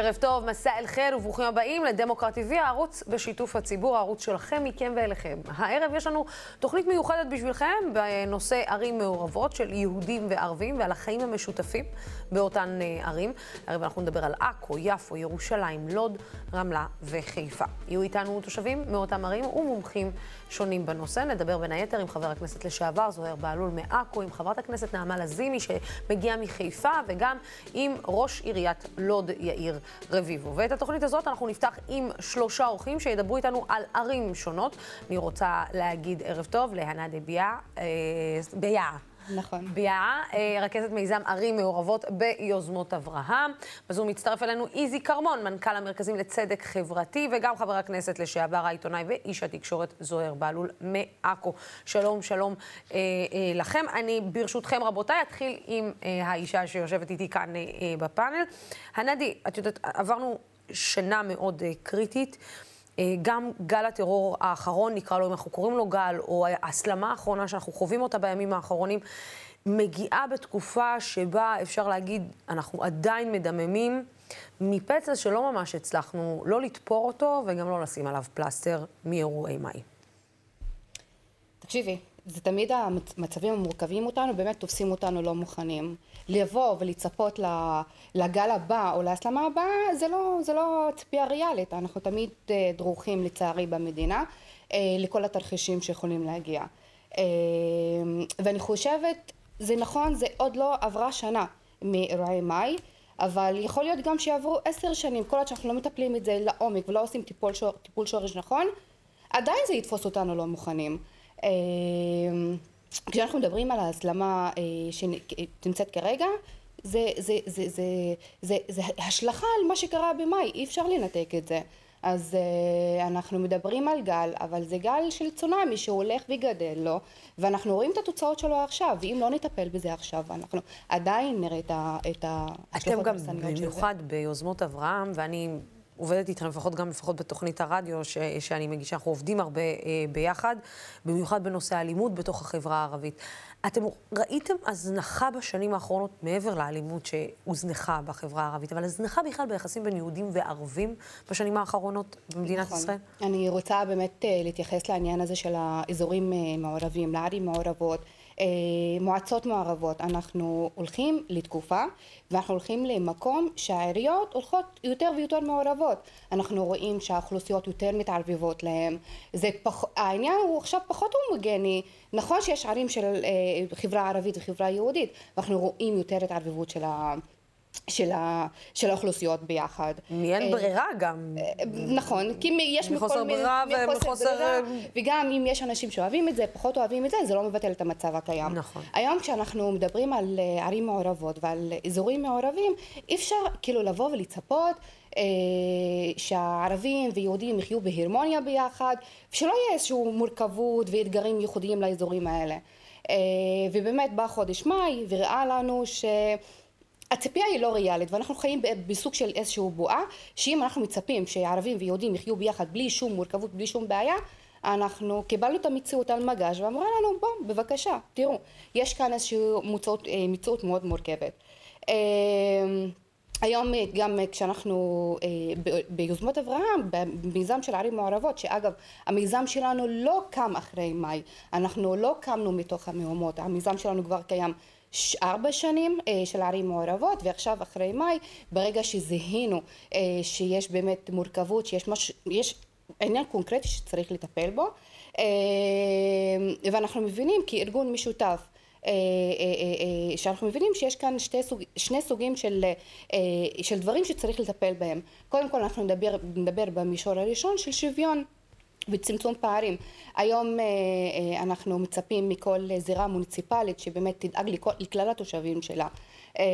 ערב טוב, מסע אל חיר וברוכים הבאים לדמוקרט TV, הערוץ בשיתוף הציבור, הערוץ שלכם, מכם ואליכם. הערב יש לנו תוכנית מיוחדת בשבילכם בנושא ערים מעורבות של יהודים וערבים ועל החיים המשותפים באותן אה, ערים. הערב אנחנו נדבר על עכו, יפו, ירושלים, לוד, רמלה וחיפה. יהיו איתנו תושבים מאותן ערים ומומחים שונים בנושא. נדבר בין היתר עם חבר הכנסת לשעבר זוהיר בהלול מעכו, עם חברת הכנסת נעמה לזימי שמגיעה מחיפה וגם עם ראש עיריית לוד יאיר רביבו. ואת התוכנית הזאת אנחנו נפתח עם שלושה אורחים שידברו איתנו על ערים שונות. אני רוצה להגיד ערב טוב להנה דביה, אה, ביה. נכון. ביאה, אה, רכזת מיזם ערים מעורבות ביוזמות אברהם. בזום מצטרף אלינו איזי כרמון, מנכ"ל המרכזים לצדק חברתי, וגם חבר הכנסת לשעבר העיתונאי ואיש התקשורת זוהיר בהלול מעכו. שלום, שלום אה, אה, לכם. אני ברשותכם, רבותיי, אתחיל עם אה, האישה שיושבת איתי כאן אה, אה בפאנל. הנדי, את יודעת, עברנו שנה מאוד אה, קריטית. אה, גם גל הטרור האחרון, נקרא לו, אם אנחנו קוראים לו גל, או ההסלמה האחרונה שאנחנו חווים אותה בימים האחרונים, מגיעה בתקופה שבה אפשר להגיד, אנחנו עדיין מדממים מפצע שלא ממש הצלחנו לא לתפור אותו וגם לא לשים עליו פלסטר מאירועי מאי. תקשיבי, זה תמיד המצבים המורכבים אותנו, באמת תופסים אותנו לא מוכנים. לבוא ולצפות לגל הבא או להסלמה הבאה, זה לא, זה לא ציפייה ריאלית. אנחנו תמיד אה, דרוכים לצערי במדינה אה, לכל התרחישים שיכולים להגיע. אה, ואני חושבת, זה נכון, זה עוד לא עברה שנה מאירועי מאי, אבל יכול להיות גם שיעברו עשר שנים, כל עוד שאנחנו לא מטפלים את זה לעומק ולא עושים טיפול, שור, טיפול שורש נכון, עדיין זה יתפוס אותנו לא מוכנים. כשאנחנו מדברים על ההסלמה אה, שנמצאת כרגע, זה, זה, זה, זה, זה, זה השלכה על מה שקרה במאי, אי אפשר לנתק את זה. אז uh, אנחנו מדברים על גל, אבל זה גל של צונאמי שהולך וגדל לו, ואנחנו רואים את התוצאות שלו עכשיו, ואם לא נטפל בזה עכשיו, אנחנו עדיין נראה את הרסניות של זה. אתם גם במיוחד ביוזמות אברהם, ואני עובדת איתכם, לפחות גם לפחות בתוכנית הרדיו ש, שאני מגישה, אנחנו עובדים הרבה אה, ביחד, במיוחד בנושא האלימות בתוך החברה הערבית. אתם ראיתם הזנחה בשנים האחרונות, מעבר לאלימות שהוזנחה בחברה הערבית, אבל הזנחה בכלל ביחסים בין יהודים וערבים בשנים האחרונות במדינת נכון. ישראל? אני רוצה באמת אה, להתייחס לעניין הזה של האזורים אה, מעורבים, לערים מעורבות. אה, מועצות מעורבות, אנחנו הולכים לתקופה ואנחנו הולכים למקום שהעיריות הולכות יותר ויותר מעורבות. אנחנו רואים שהאוכלוסיות יותר מתערבבות להם. זה פח... העניין הוא עכשיו פחות הומוגני. נכון שיש ערים של אה, חברה ערבית וחברה יהודית, ואנחנו רואים יותר התערבבות של ה... של, ה, של האוכלוסיות ביחד. מאין אה, ברירה גם. אה, נכון, כי יש מחוסר ברירה ומחוסר... וגם אם יש אנשים שאוהבים את זה, פחות אוהבים את זה, זה לא מבטל את המצב הקיים. נכון. היום כשאנחנו מדברים על אה, ערים מעורבות ועל אזורים מעורבים, אי אפשר כאילו לבוא ולצפות אה, שהערבים ויהודים יחיו בהרמוניה ביחד, ושלא יהיה איזושהי מורכבות ואתגרים ייחודיים לאזורים האלה. אה, ובאמת בא חודש מאי וראה לנו ש... הציפייה היא לא ריאלית ואנחנו חיים בסוג של איזושהי בועה שאם אנחנו מצפים שערבים ויהודים יחיו ביחד בלי שום מורכבות, בלי שום בעיה אנחנו קיבלנו את המציאות על מגש ואמרה לנו בוא בבקשה תראו יש כאן איזושהי מציאות, אה, מציאות מאוד מורכבת. אה, היום גם כשאנחנו אה, ביוזמות אברהם, במיזם של ערים מעורבות, שאגב המיזם שלנו לא קם אחרי מאי, אנחנו לא קמנו מתוך המהומות, המיזם שלנו כבר קיים ארבע שנים אה, של ערים מעורבות ועכשיו אחרי מאי ברגע שזיהינו אה, שיש באמת מורכבות שיש משהו יש עניין קונקרטי שצריך לטפל בו אה, ואנחנו מבינים כארגון משותף שאנחנו מבינים שיש כאן שתי סוג, שני סוגים של, של דברים שצריך לטפל בהם. קודם כל אנחנו נדבר, נדבר במישור הראשון של שוויון וצמצום פערים. היום אה, אה, אנחנו מצפים מכל זירה מוניציפלית שבאמת תדאג לכל, לכלל התושבים שלה. אה,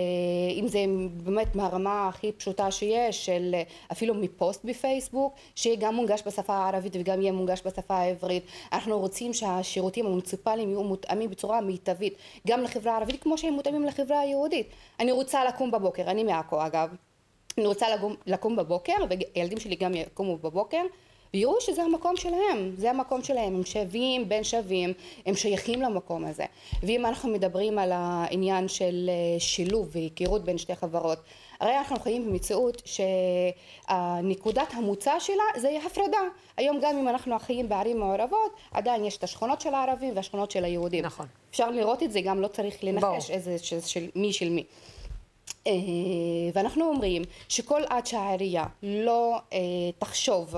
אם זה באמת מהרמה הכי פשוטה שיש, של אפילו מפוסט בפייסבוק, שיהיה גם מונגש בשפה הערבית וגם יהיה מונגש בשפה העברית. אנחנו רוצים שהשירותים המוניציפליים יהיו מותאמים בצורה מיטבית, גם לחברה הערבית כמו שהם מותאמים לחברה היהודית. אני רוצה לקום בבוקר, אני מעכו אגב. אני רוצה לקום, לקום בבוקר, וילדים שלי גם יקומו בבוקר, ויראו שזה המקום שלהם, זה המקום שלהם, הם שווים בין שווים, הם שייכים למקום הזה. ואם אנחנו מדברים על העניין של אה, שילוב והיכרות בין שתי חברות, הרי אנחנו חיים במציאות שנקודת המוצא שלה זה הפרדה. היום גם אם אנחנו חיים בערים מעורבות, עדיין יש את השכונות של הערבים והשכונות של היהודים. נכון. אפשר לראות את זה, גם לא צריך לנחש איזה של, של מי של מי. אה, ואנחנו אומרים שכל עד שהעירייה לא אה, תחשוב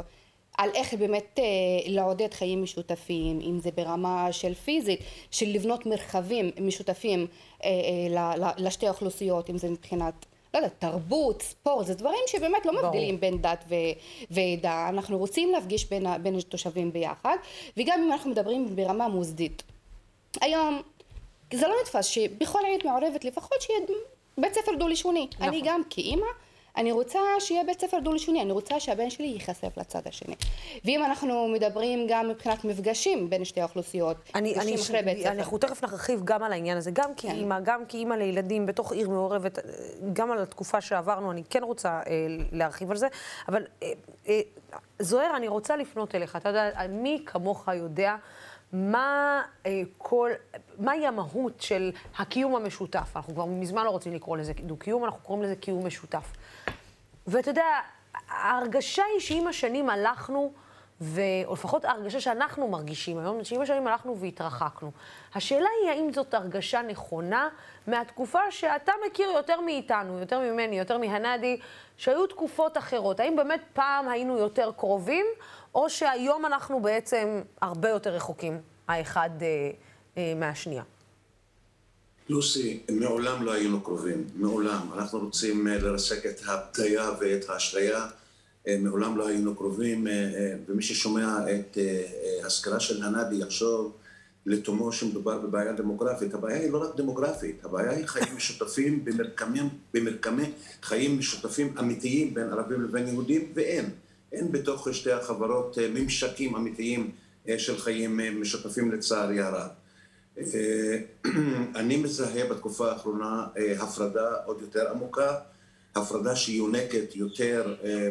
על איך באמת אה, לעודד חיים משותפים, אם זה ברמה של פיזית, של לבנות מרחבים משותפים לשתי האוכלוסיות, אם זה מבחינת לא יודעת, תרבות, ספורט, זה דברים שבאמת לא מבדילים בין דת ו- ועדה, אנחנו רוצים להפגיש בין, בין התושבים ביחד, וגם אם אנחנו מדברים ברמה מוסדית. היום זה לא נתפס שבכל עיר מעורבת לפחות שיהיה בית ספר דו-לשוני. נכון. אני גם כאימא אני רוצה שיהיה בית ספר דו-לשוני, אני רוצה שהבן שלי ייחשף לצד השני. ואם אנחנו מדברים גם מבחינת מפגשים בין שתי האוכלוסיות, אני, אני, ש... אנחנו תכף נרחיב גם על העניין הזה, גם כן. כאימא, גם כאימא לילדים בתוך עיר מעורבת, גם על התקופה שעברנו, אני כן רוצה אה, להרחיב על זה, אבל אה, אה, זוהר, אני רוצה לפנות אליך, אתה יודע, מי כמוך יודע מה אה, כל, מהי המהות של הקיום המשותף? אנחנו כבר מזמן לא רוצים לקרוא לזה דו-קיום, אנחנו קוראים לזה קיום משותף. ואתה יודע, ההרגשה היא שעם השנים הלכנו, ו... או לפחות ההרגשה שאנחנו מרגישים היום, שעם השנים הלכנו והתרחקנו. השאלה היא האם זאת הרגשה נכונה מהתקופה שאתה מכיר יותר מאיתנו, יותר ממני, יותר מהנדי, שהיו תקופות אחרות. האם באמת פעם היינו יותר קרובים, או שהיום אנחנו בעצם הרבה יותר רחוקים, האחד אה, אה, מהשנייה? לוסי, מעולם לא היינו קרובים, מעולם. אנחנו רוצים אה, לרסק את הבדיה ואת האשליה. אה, מעולם לא היינו קרובים, אה, ומי ששומע את הזכרה של הנאדי יחשוב לתומו שמדובר בבעיה דמוגרפית. הבעיה היא לא רק דמוגרפית, הבעיה היא חיים משותפים במרקמי, במרקמי חיים משותפים אמיתיים בין ערבים לבין יהודים, ואין. אין בתוך שתי החברות ממשקים אמיתיים של חיים משותפים לצערי הרב. אני מזהה בתקופה האחרונה אה, הפרדה עוד יותר עמוקה, הפרדה שיונקת יותר אה,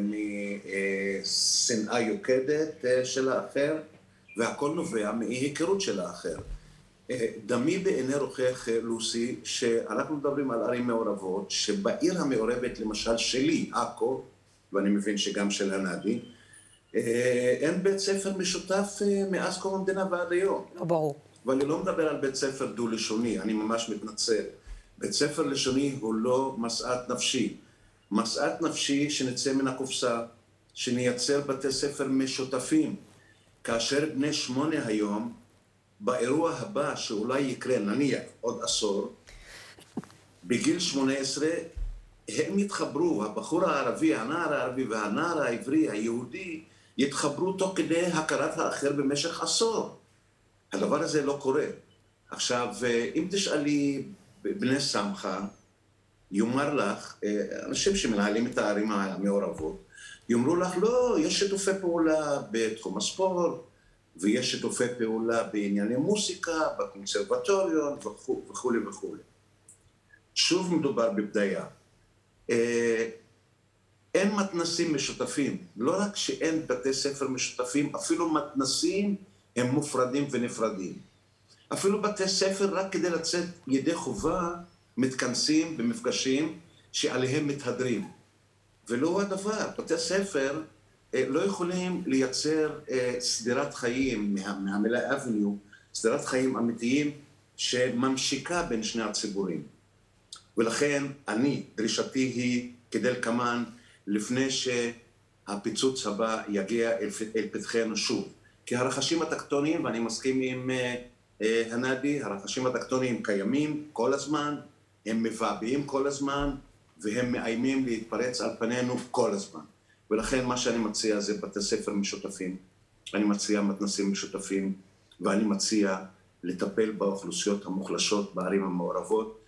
משנאה יוקדת אה, של האחר, והכל נובע מאי היכרות של האחר. דמי בעיני רוחך, לוסי, שאנחנו מדברים על ערים מעורבות, שבעיר המעורבת, למשל שלי, עכו, ואני מבין שגם של הנאדי, אין בית ספר משותף מאז קום המדינה ועד היום. לא ברור. ואני לא מדבר על בית ספר דו-לשוני, אני ממש מתנצל. בית ספר לשוני הוא לא משאת נפשי. משאת נפשי שנצא מן הקופסה, שנייצר בתי ספר משותפים. כאשר בני שמונה היום, באירוע הבא שאולי יקרה, נניח, עוד עשור, בגיל שמונה עשרה, הם יתחברו, הבחור הערבי, הנער הערבי והנער העברי, היהודי, יתחברו תוך כדי הכרת האחר במשך עשור. הדבר הזה לא קורה. עכשיו, אם תשאלי בני סמכה, יאמר לך, אנשים שמנהלים את הערים המעורבות, יאמרו לך, לא, יש שיתופי פעולה בתחום הספורט, ויש שיתופי פעולה בענייני מוסיקה, בקונסרבטוריון וכולי וכולי. שוב מדובר בבדיה. אה, אין מתנסים משותפים. לא רק שאין בתי ספר משותפים, אפילו מתנסים הם מופרדים ונפרדים. אפילו בתי ספר, רק כדי לצאת ידי חובה, מתכנסים במפגשים שעליהם מתהדרים. ולא הוא הדבר, בתי ספר אה, לא יכולים לייצר אה, סדירת חיים, מה, מהמילה אבניו, סדירת חיים אמיתיים שממשיקה בין שני הציבורים. ולכן אני, דרישתי היא כדלקמן, לפני שהפיצוץ הבא יגיע אל, אל פתחנו שוב. כי הרחשים הטקטוניים, ואני מסכים עם אה, אה, הנאדי, הרחשים הטקטוניים קיימים כל הזמן, הם מבעבעים כל הזמן, והם מאיימים להתפרץ על פנינו כל הזמן. ולכן מה שאני מציע זה בתי ספר משותפים, אני מציע מתנסים משותפים, ואני מציע לטפל באוכלוסיות המוחלשות בערים המעורבות,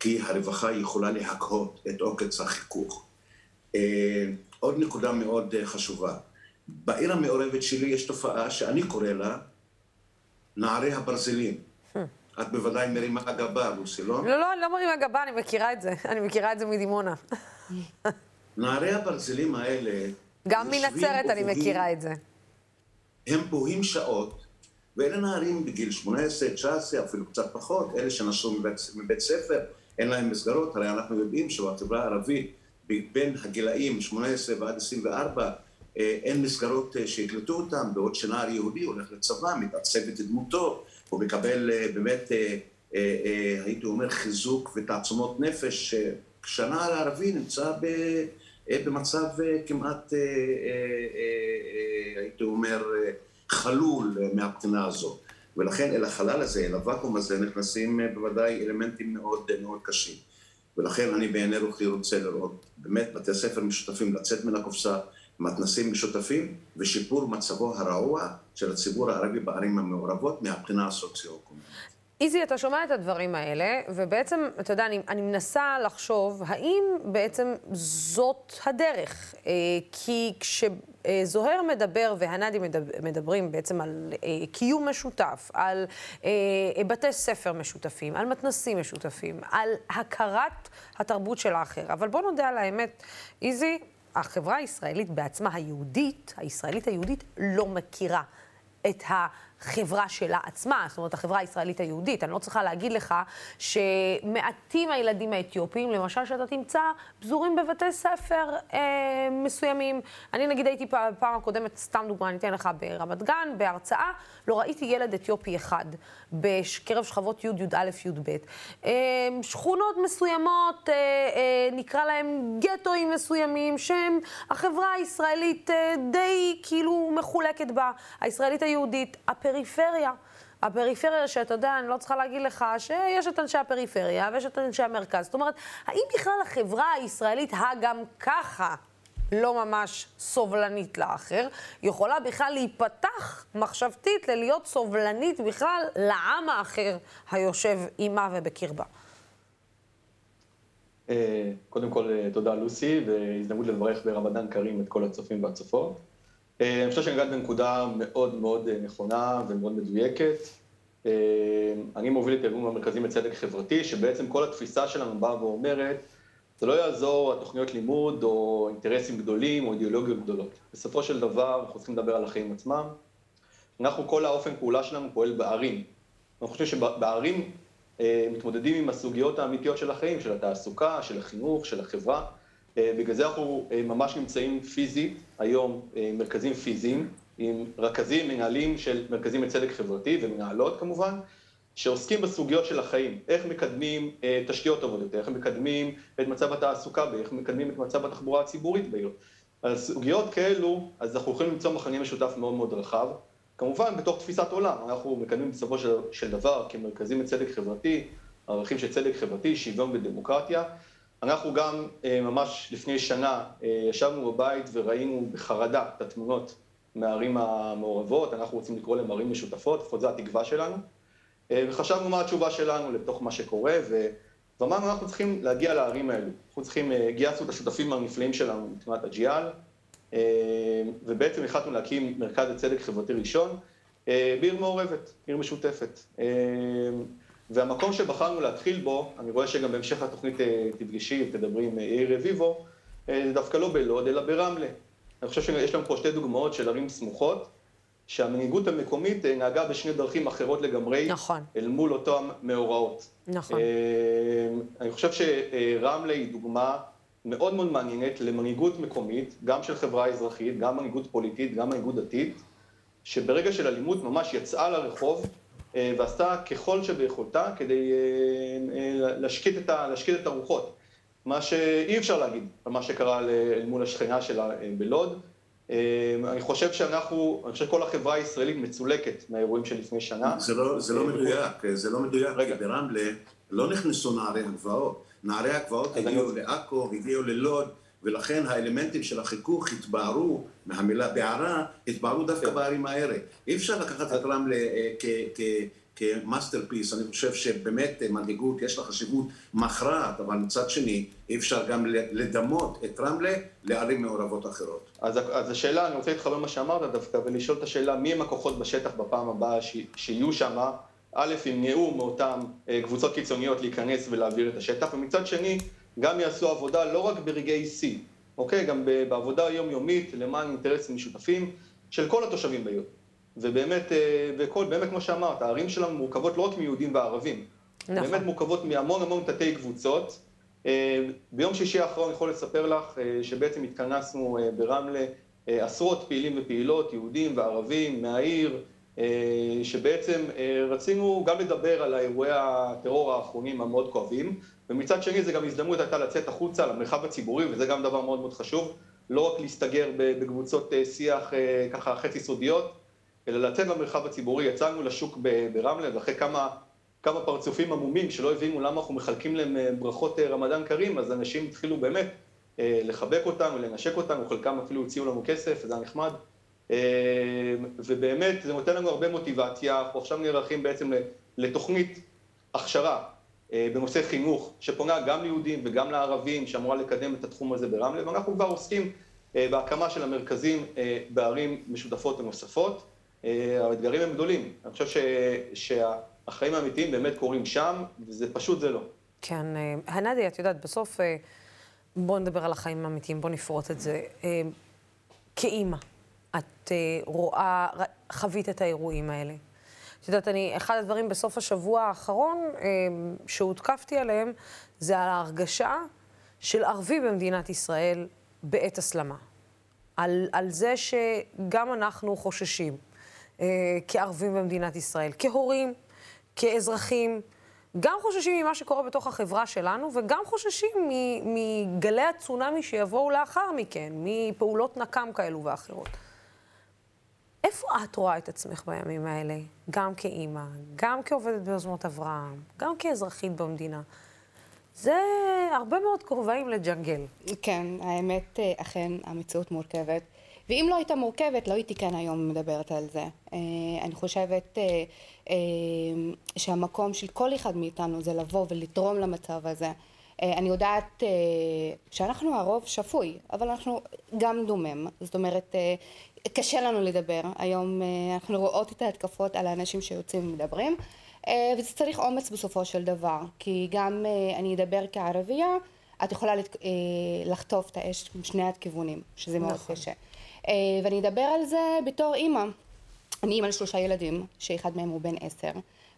כי הרווחה יכולה להקהות את עוקץ החיכוך. אה, עוד נקודה מאוד חשובה, בעיר המעורבת שלי יש תופעה שאני קורא לה נערי הברזלים. את בוודאי מרימה גבה, לוסי, לא? לא, לא, אני לא מרימה גבה, אני מכירה את זה. אני מכירה את זה מדימונה. נערי הברזלים האלה... גם מנצרת אני מכירה את זה. הם בוהים שעות, ואלה נערים בגיל 18, 19, אפילו קצת פחות, אלה שנסעו מבית, מבית ספר, אין להם מסגרות, הרי אנחנו יודעים שבחברה הערבית, בין הגילאים 18 ועד 24, אה, אין מסגרות אה, שיקלטו אותם, בעוד שנער יהודי הולך לצבא, מתעצב את דמותו, הוא מקבל אה, באמת, הייתי אומר, חיזוק ותעצומות נפש, כשנער ערבי נמצא במצב כמעט, הייתי אומר, חלול מהבחינה הזו. ולכן אל החלל הזה, אל הוואקום הזה, נכנסים בוודאי אלמנטים מאוד מאוד קשים. ולכן אני בעיני רוחי רוצה לראות באמת בתי ספר משותפים, לצאת מן הקופסה, מתנסים משותפים ושיפור מצבו הרעוע של הציבור הערבי בערים המעורבות מהבחינה הסוציו-אקונומית. איזי, אתה שומע את הדברים האלה, ובעצם, אתה יודע, אני, אני מנסה לחשוב, האם בעצם זאת הדרך? אה, כי כשזוהר מדבר והנדי מדברים בעצם על אה, קיום משותף, על אה, בתי ספר משותפים, על מתנסים משותפים, על הכרת התרבות של האחר. אבל בוא נודה על האמת, איזי, החברה הישראלית בעצמה, היהודית, הישראלית היהודית, לא מכירה את החברה שלה עצמה, זאת אומרת, החברה הישראלית היהודית. אני לא צריכה להגיד לך שמעטים הילדים האתיופים, למשל, שאתה תמצא פזורים בבתי ספר אה, מסוימים. אני נגיד הייתי פעם הקודמת, סתם דוגמה, אני אתן לך ברמת גן, בהרצאה, לא ראיתי ילד אתיופי אחד בקרב שכבות י', י"א, י"ב. אה, שכונות מסוימות, אה, אה, נקרא להם גטואים מסוימים, שהם החברה הישראלית אה, די כאילו מחולקת בה, הישראלית היהודית. הפריפריה, שאתה יודע, אני לא צריכה להגיד לך שיש את אנשי הפריפריה ויש את אנשי המרכז. זאת אומרת, האם בכלל החברה הישראלית הגם ככה לא ממש סובלנית לאחר, יכולה בכלל להיפתח מחשבתית ללהיות סובלנית בכלל לעם האחר היושב עימה ובקרבה? אה, קודם כל, אה, תודה לוסי, והזדמנות לברך ברמדאן כרים את כל הצופים והצופות. אה, אני חושב שנגעת בנקודה מאוד מאוד נכונה ומאוד מדויקת. אני מוביל את ארגון המרכזים לצדק חברתי, שבעצם כל התפיסה שלנו באה ואומרת, זה לא יעזור התוכניות לימוד או אינטרסים גדולים או אידיאולוגיות גדולות. בסופו של דבר, אנחנו צריכים לדבר על החיים עצמם. אנחנו, כל האופן פעולה שלנו פועל בערים. אנחנו חושבים שבערים אה, מתמודדים עם הסוגיות האמיתיות של החיים, של התעסוקה, של החינוך, של החברה. אה, בגלל זה אנחנו אה, ממש נמצאים פיזית, היום מרכזים פיזיים, עם רכזים, מנהלים של מרכזים לצדק חברתי ומנהלות כמובן, שעוסקים בסוגיות של החיים, איך מקדמים אה, תשתיות טובות יותר, איך מקדמים את מצב התעסוקה ואיך מקדמים את מצב התחבורה הציבורית בעיר. על סוגיות כאלו, אז אנחנו יכולים למצוא מחנה משותף מאוד מאוד רחב, כמובן בתוך תפיסת עולם, אנחנו מקדמים בסופו של, של דבר כמרכזים לצדק חברתי, ערכים של צדק חברתי, שוויון ודמוקרטיה. אנחנו גם אה, ממש לפני שנה אה, ישבנו בבית וראינו בחרדה את התמונות מהערים המעורבות, אנחנו רוצים לקרוא להן ערים משותפות, לפחות זו התקווה שלנו. אה, וחשבנו מה התשובה שלנו לתוך מה שקורה, ואמרנו אנחנו צריכים להגיע לערים האלו. אנחנו צריכים, גייסנו את השותפים הנפלאים שלנו מתנועת הג'יאל, ובעצם החלטנו להקים מרכז לצדק חברתי ראשון בעיר מעורבת, עיר משותפת. והמקום שבחרנו להתחיל בו, אני רואה שגם בהמשך התוכנית תפגשי, תדברי עם יאיר רביבו, זה דווקא לא בלוד, אלא ברמלה. אני חושב שיש לנו פה שתי דוגמאות של ערים סמוכות, שהמנהיגות המקומית אה, נהגה בשני דרכים אחרות לגמרי, נכון. אל מול אותם מאורעות. נכון. אה, אני חושב שרמלה היא דוגמה מאוד מאוד מעניינת למנהיגות מקומית, גם של חברה אזרחית, גם מנהיגות פוליטית, גם מנהיגות דתית, שברגע של אלימות ממש יצאה לרחוב אה, ועשתה ככל שביכולתה כדי להשקיט את, להשקיט את הרוחות. מה שאי אפשר להגיד על מה שקרה אל מול השכנה שלה בלוד. אני חושב שאנחנו, אני חושב שכל החברה הישראלית מצולקת מהאירועים של לפני שנה. זה לא, זה לא אה, מדויק, זה לא מדויק, רגע. כי ברמלה לא נכנסו נערי הגבעות. נערי הגבעות הגיעו. לעכו, הגיעו ללוד, ולכן האלמנטים של החיכוך התבהרו, מהמילה בערה, התבהרו דווקא כן. בערים האלה. אי אפשר לקחת את רמלה אה. כ masterpiece, אני חושב שבאמת מנהיגות יש לה חשיבות מכרעת, אבל מצד שני אי אפשר גם לדמות את רמלה לערים מעורבות אחרות. אז, אז השאלה, אני רוצה להתחבר למה שאמרת דווקא, ולשאול את השאלה מי הם הכוחות בשטח בפעם הבאה ש, שיהיו שם, א', ימנעו מאותן אה, קבוצות קיצוניות להיכנס ולהעביר את השטח, ומצד שני, גם יעשו עבודה לא רק ברגעי שיא, אוקיי? גם בעבודה יומיומית למען אינטרסים משותפים של כל התושבים בעיר. ובאמת, אה, וכל, באמת כמו שאמרת, הערים שלנו מורכבות לא רק מיהודים וערבים. נכון. באמת מורכבות מהמון המון תתי קבוצות. אה, ביום שישי האחרון אני יכול לספר לך שבעצם התכנסנו ברמלה עשרות פעילים ופעילות, יהודים וערבים מהעיר, שבעצם רצינו גם לדבר על אירועי הטרור האחרונים המאוד כואבים, ומצד שני זו גם הזדמנות הייתה לצאת החוצה למרחב הציבורי, וזה גם דבר מאוד מאוד חשוב, לא רק להסתגר בקבוצות שיח ככה חצי סודיות, אלא לצאת למרחב הציבורי. יצאנו לשוק ברמלה, ואחרי כמה, כמה פרצופים עמומים שלא הבינו למה אנחנו מחלקים להם אה, ברכות אה, רמדאן כרים, אז אנשים התחילו באמת אה, לחבק אותנו, לנשק אותנו, חלקם אפילו הציעו לנו כסף, זה היה נחמד. ובאמת, זה נותן לנו הרבה מוטיבציה. אנחנו עכשיו נערכים בעצם לתוכנית הכשרה בנושא חינוך, שפונה גם ליהודים וגם לערבים, שאמורה לקדם את התחום הזה ברמלה, ואנחנו כבר עוסקים בהקמה של המרכזים בערים משותפות ונוספות. אה, האתגרים הם גדולים. אני חושב ש... שהחיים האמיתיים באמת קורים שם, וזה פשוט זה לא. כן, אה, הנדי, את יודעת, בסוף, אה, בואו נדבר על החיים האמיתיים, בואו נפרוט את זה. כאימא, את רואה, חווית את האירועים האלה. את יודעת, אני, אחד הדברים בסוף השבוע האחרון שהותקפתי עליהם, זה על ההרגשה של ערבי במדינת ישראל בעת הסלמה. על, על זה שגם אנחנו חוששים. אה, כערבים במדינת ישראל, כהורים, כאזרחים, גם חוששים ממה שקורה בתוך החברה שלנו, וגם חוששים מגלי הצונאמי שיבואו לאחר מכן, מפעולות נקם כאלו ואחרות. איפה את רואה את עצמך בימים האלה? גם כאימא, גם כעובדת ביוזמות אברהם, גם כאזרחית במדינה. זה הרבה מאוד כובעים לג'נגל. כן, האמת, אה, אכן, המציאות מורכבת. ואם לא הייתה מורכבת, לא הייתי כאן היום מדברת על זה. אה, אני חושבת אה, שהמקום של כל אחד מאיתנו זה לבוא ולתרום למצב הזה. אני יודעת שאנחנו הרוב שפוי, אבל אנחנו גם דומם. זאת אומרת, קשה לנו לדבר. היום אנחנו רואות את ההתקפות על האנשים שיוצאים ומדברים, וזה צריך אומץ בסופו של דבר. כי גם אני אדבר כערבייה, את יכולה לחטוף את האש משני הכיוונים, שזה מאוד נכון. קשה. אה, ואני אדבר על זה בתור אימא. אני אימא לשלושה ילדים, שאחד מהם הוא בן עשר,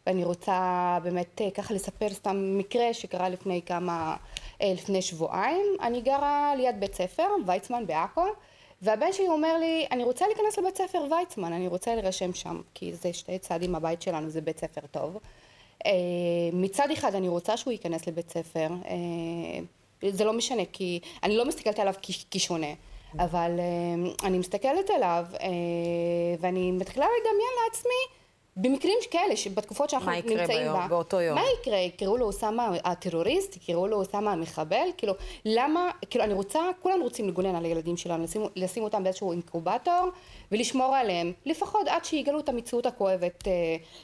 ואני רוצה באמת אה, ככה לספר סתם מקרה שקרה לפני כמה, אה, לפני שבועיים. אני גרה ליד בית ספר, ויצמן בעכו, והבן שלי אומר לי, אני רוצה להיכנס לבית ספר ויצמן, אני רוצה להירשם שם, כי זה שתי צעדים מהבית שלנו, זה בית ספר טוב. מצד אחד אני רוצה שהוא ייכנס לבית ספר, זה לא משנה, כי אני לא מסתכלת עליו כשונה. אבל אה, אני מסתכלת עליו אה, ואני מתחילה לדמיין לעצמי במקרים כאלה, שבתקופות שאנחנו נמצאים בה... מה יקרה ביום, באותו יום? מה יקרה? יקראו לו אוסאמה הטרוריסט? יקראו לו אוסאמה המחבל? כאילו, למה... כאילו, אני רוצה, כולנו רוצים לגונן על הילדים שלנו, לשים, לשים אותם באיזשהו אינקובטור ולשמור עליהם, לפחות עד שיגלו את המציאות הכואבת אה,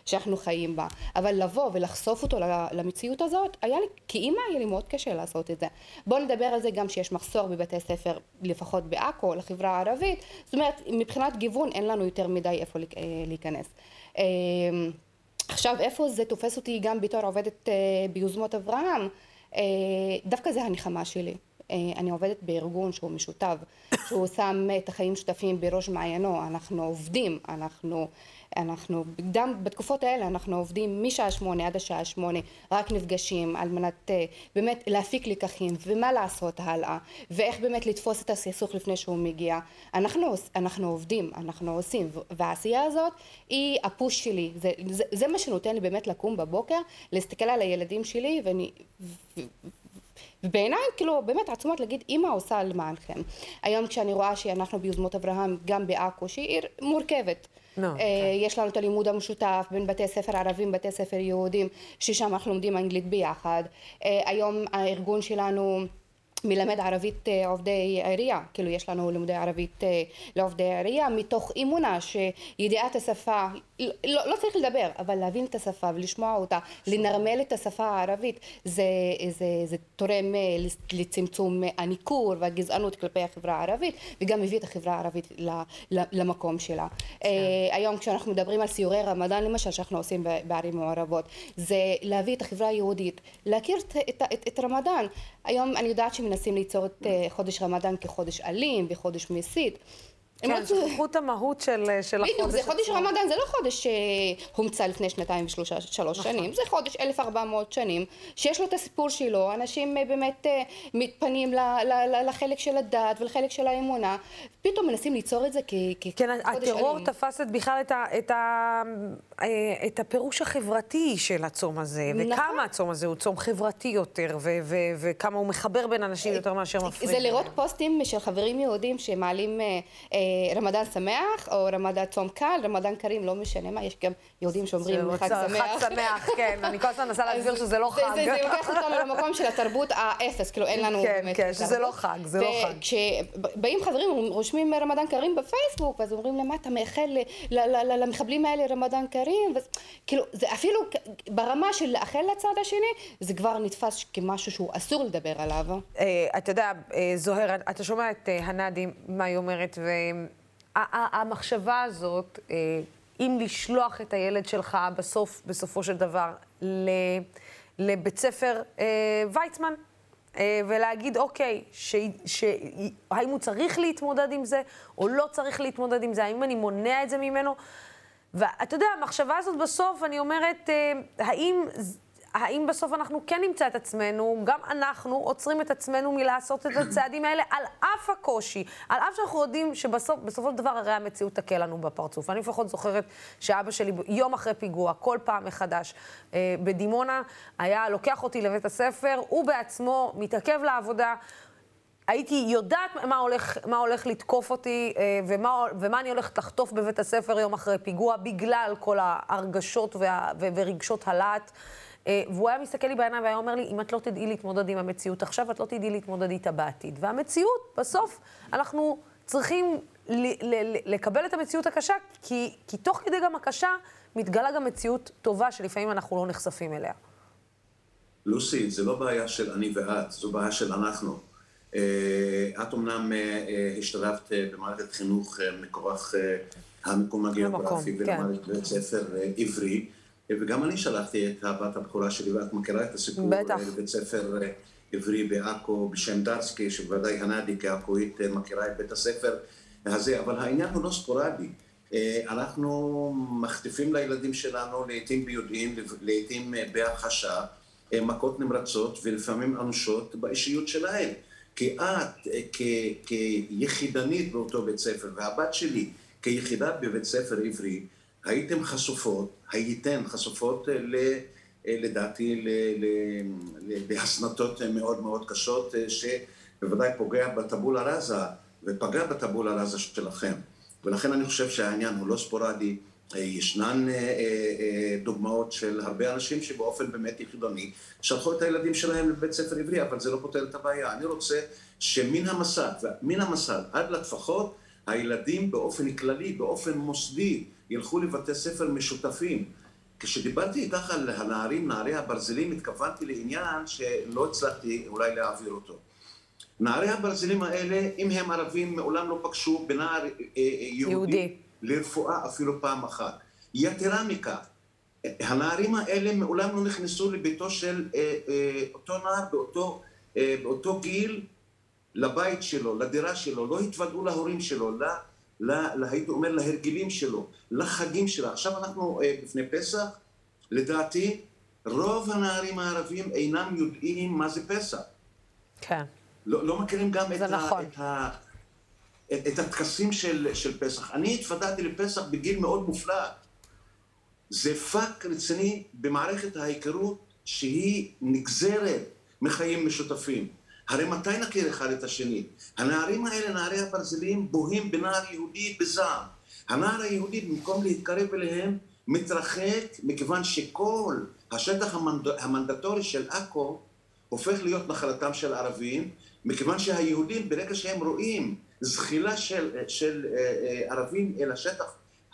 שאנחנו חיים בה. אבל לבוא ולחשוף אותו למציאות הזאת, היה לי, כאימא היה לי מאוד קשה לעשות את זה. בואו נדבר על זה גם שיש מחסור בבתי ספר, לפחות בעכו, לחברה הערבית. זאת אומרת, מבחינת גיוון אין לנו יותר מדי איפה אה, להיכנס. אמ, עכשיו איפה זה תופס אותי גם בתור עובדת אה, ביוזמות אברהם, אה, דווקא זה הנחמה שלי. אה, אני עובדת בארגון שהוא משותף, שהוא שם את החיים שותפים בראש מעיינו, אנחנו עובדים, אנחנו אנחנו גם בתקופות האלה אנחנו עובדים משעה שמונה עד השעה שמונה רק נפגשים על מנת אה, באמת להפיק לקחים ומה לעשות הלאה ואיך באמת לתפוס את הסכסוך לפני שהוא מגיע. אנחנו, אנחנו עובדים אנחנו עושים והעשייה הזאת היא הפוש שלי. זה, זה, זה מה שנותן לי באמת לקום בבוקר להסתכל על הילדים שלי ואני ובעיניי כאילו באמת עצומות להגיד אמא עושה למענכם. היום כשאני רואה שאנחנו ביוזמות אברהם גם בעכו שהיא עיר מורכבת No, אה, okay. כן. יש לנו את הלימוד המשותף בין בתי ספר ערבים ובתי ספר יהודים ששם אנחנו לומדים אנגלית ביחד אה, היום הארגון שלנו מלמד ערבית אה, עובדי עירייה, כאילו יש לנו לימודי ערבית אה, לעובדי עירייה מתוך אמונה שידיעת השפה, לא, לא צריך לדבר, אבל להבין את השפה ולשמוע אותה, לנרמל את השפה הערבית, זה, זה, זה תורם אה, לצמצום הניכור והגזענות כלפי החברה הערבית וגם מביא את החברה הערבית למקום שלה. כן. היום כשאנחנו מדברים על סיורי רמדאן למשל שאנחנו עושים בערים מעורבות, זה להביא את החברה היהודית, להכיר את, את, את, את רמדאן. היום אני יודעת שמנסים ליצור את אה, חודש רמדאן כחודש אלים וחודש מסית כן, שכחו את המהות של, של החודש בדיוק, זה חודש. רמדאן, זה לא חודש שהומצא לפני שנתיים ושלוש נכון. שנים, זה חודש 1400 שנים, שיש לו את הסיפור שלו, אנשים אה, באמת אה, מתפנים ל- ל- ל- לחלק של הדת ולחלק של האמונה, פתאום מנסים ליצור את זה כ- כחודש כן. הטרור תפס את בכלל את, ה, את, ה, אה, את הפירוש החברתי של הצום הזה, נכון. וכמה הצום הזה הוא צום חברתי יותר, ו, ו, וכמה הוא מחבר בין אנשים יותר מאשר מפריד. זה לראות. פוסטים של חברים יהודים שמעלים אה, אה, רמדאן שמח, או רמדאן צום קל, רמדאן קרים, לא משנה מה, יש גם יהודים שאומרים חג שמח. חג שמח, כן, אני כל הזמן מנסה להסביר שזה לא חג. זה, לוקח אותנו למקום של התרבות האפס, כאילו אין לנו כן, באמת כן, שזה תרבות. לא חג, זה לא חג. וכשבאים חברים, רושמים רמדאן קרים בפייסבוק, ואז אומרים להם, מה אתה מאחל למחבלים האלה רמדאן קרים? כאילו, זה אפילו ברמה של לאחל לצד השני, זה כבר נתפס כמשהו שהוא אסור לדבר עליו. אה, אתה יודע, אה, זוהר, אתה שומע את אה, הנאדי, מה היא אומרת, והמחשבה הזאת, אה, אם לשלוח את הילד שלך בסוף, בסופו של דבר, לבית ספר אה, ויצמן, אה, ולהגיד, אוקיי, ש, ש, האם הוא צריך להתמודד עם זה, או לא צריך להתמודד עם זה, האם אני מונע את זה ממנו? ואתה יודע, המחשבה הזאת בסוף, אני אומרת, האם, האם בסוף אנחנו כן נמצא את עצמנו, גם אנחנו עוצרים את עצמנו מלעשות את הצעדים האלה, על אף הקושי, על אף שאנחנו יודעים שבסופו של דבר הרי המציאות תכה לנו בפרצוף. אני לפחות זוכרת שאבא שלי, יום אחרי פיגוע, כל פעם מחדש, אה, בדימונה, היה לוקח אותי לבית הספר, הוא בעצמו מתעכב לעבודה. הייתי יודעת מה הולך, מה הולך לתקוף אותי אה, ומה, ומה אני הולכת לחטוף בבית הספר יום אחרי פיגוע, בגלל כל ההרגשות וה, ורגשות הלהט. אה, והוא היה מסתכל לי בעיניים והיה אומר לי, אם את לא תדעי להתמודד עם המציאות עכשיו, את לא תדעי להתמודד איתה בעתיד. והמציאות, בסוף, אנחנו צריכים לקבל את המציאות הקשה, כי, כי תוך כדי גם הקשה, מתגלה גם מציאות טובה שלפעמים אנחנו לא נחשפים אליה. לוסי, זה לא בעיה של אני ואת, זו בעיה של אנחנו. אה, את אמנם אה, השתלבת במערכת חינוך אה, המקום הגיאוגרפי כן. ולמדת בבית ספר עברי, וגם אני שלחתי את הבת הבכורה שלי, ואת מכירה את הסיפור, בטח. אה, לבית ספר אה, עברי בעכו בשם דרסקי, שבוודאי הנאדי כעכואית אה, מכירה את בית הספר הזה, אבל העניין הוא לא ספורדי. אה, אנחנו מחטיפים לילדים שלנו לעיתים ביודעין, לעיתים אה, בהכחשה, אה, מכות נמרצות ולפעמים אנושות באישיות שלהם. כי את אה, כ- כיחידנית באותו בית ספר, והבת שלי כיחידה בבית ספר עברי, הייתם חשופות, הייתן חשופות אה, ל... אה, לדעתי להסנטות מאוד מאוד קשות, אה, שבוודאי פוגע בטבולה ראזה, ופגע בטבולה ראזה שלכם. ולכן אני חושב שהעניין הוא לא ספורדי, ישנן דוגמאות של הרבה אנשים שבאופן באמת יחידני שלחו את הילדים שלהם לבית ספר עברי, אבל זה לא פותר את הבעיה. אני רוצה שמן המסד, מן המסד עד לטפחות, הילדים באופן כללי, באופן מוסדי, ילכו לבתי ספר משותפים. כשדיברתי איתך על הנערים, נערי הברזלים, התכוונתי לעניין שלא הצלחתי אולי להעביר אותו. נערי הברזלים האלה, אם הם ערבים, מעולם לא פגשו בנער אה, אה, יהודי, יהודי. לרפואה אפילו פעם אחת. יתרה מכך, הנערים האלה מעולם לא נכנסו לביתו של אה, אה, אותו נער באותו, אה, באותו גיל, לבית שלו, לדירה שלו, לא התוודעו להורים שלו, ל, ל, ל, הייתי אומר להרגלים שלו, לחגים שלו. עכשיו אנחנו אה, לפני פסח, לדעתי, רוב הנערים הערבים אינם יודעים מה זה פסח. כן. לא, לא מכירים גם את, נכון. ה, את, ה, את, את הטקסים של, של פסח. אני התוודעתי לפסח בגיל מאוד מופלג. זה פאק רציני במערכת ההיכרות שהיא נגזרת מחיים משותפים. הרי מתי נכיר אחד את השני? הנערים האלה, נערי הברזלים, בוהים בנער יהודי בזעם. הנער היהודי, במקום להתקרב אליהם, מתרחק מכיוון שכל השטח המנד... המנדטורי של עכו הופך להיות נחלתם של ערבים, מכיוון שהיהודים, ברגע שהם רואים זחילה של, של אה, אה, ערבים אל השטח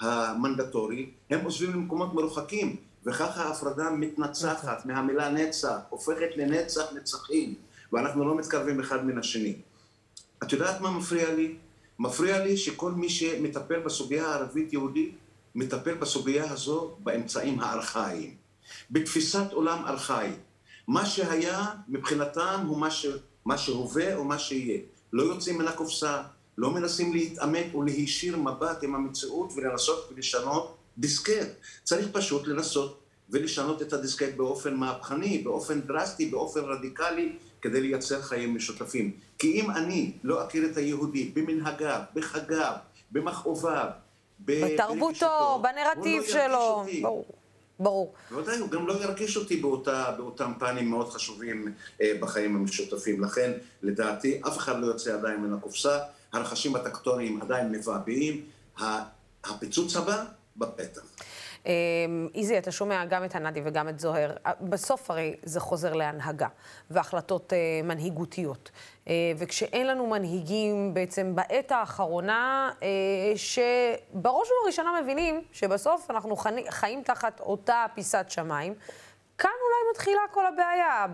המנדטורי, הם עוזבים למקומות מרוחקים, וככה ההפרדה מתנצחת מהמילה נצח, הופכת לנצח נצחים, ואנחנו לא מתקרבים אחד מן השני. את יודעת מה מפריע לי? מפריע לי שכל מי שמטפל בסוגיה הערבית-יהודית, מטפל בסוגיה הזו באמצעים הארכאיים, בתפיסת עולם ארכאית. מה שהיה מבחינתם הוא מה, ש... מה שהווה או מה שיהיה. לא יוצאים מן הקופסה, לא מנסים להתעמת ולהישיר מבט עם המציאות ולנסות ולשנות דיסקט. צריך פשוט לנסות ולשנות את הדיסקט באופן מהפכני, באופן דרסטי, באופן רדיקלי, כדי לייצר חיים משותפים. כי אם אני לא אכיר את היהודי במנהגיו, בחגיו, במכאוביו, בתרבותו, בנרטיב לא שלו, ברור. ברור. בוודאי, הוא גם לא ירגיש אותי באותה, באותם פנים מאוד חשובים אה, בחיים המשותפים. לכן, לדעתי, אף אחד לא יוצא עדיין מן הקופסה, הרכשים הטקטוניים עדיין מבעבעים, הפיצוץ הבא בפתח. אמ, איזי, אתה שומע גם את הנדי וגם את זוהר. בסוף הרי זה חוזר להנהגה והחלטות אה, מנהיגותיות. אה, וכשאין לנו מנהיגים בעצם בעת האחרונה, אה, שבראש ובראשונה מבינים שבסוף אנחנו חיים תחת אותה פיסת שמיים, כאן אולי מתחילה כל הבעיה,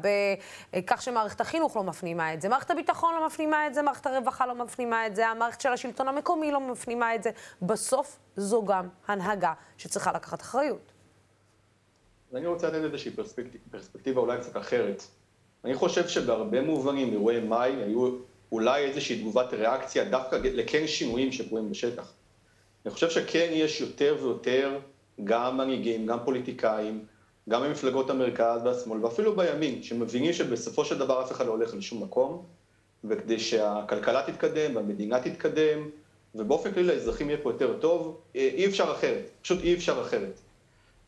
בכך שמערכת החינוך לא מפנימה את זה, מערכת הביטחון לא מפנימה את זה, מערכת הרווחה לא מפנימה את זה, המערכת של השלטון המקומי לא מפנימה את זה. בסוף זו גם הנהגה שצריכה לקחת אחריות. אני רוצה לתת איזושהי פרספקטיבה, פרספקטיבה אולי קצת אחרת. אני חושב שבהרבה מובנים אירועי מאי היו אולי איזושהי תגובת ריאקציה דווקא לכן שינויים שקורים בשטח. אני חושב שכן יש יותר ויותר גם מנהיגים, גם פוליטיקאים, גם במפלגות המרכז והשמאל, ואפילו בימין, שמבינים שבסופו של דבר אף אחד לא הולך לשום מקום, וכדי שהכלכלה תתקדם והמדינה תתקדם, ובאופן כללי לאזרחים יהיה פה יותר טוב, אה, אי אפשר אחרת, פשוט אי אפשר אחרת.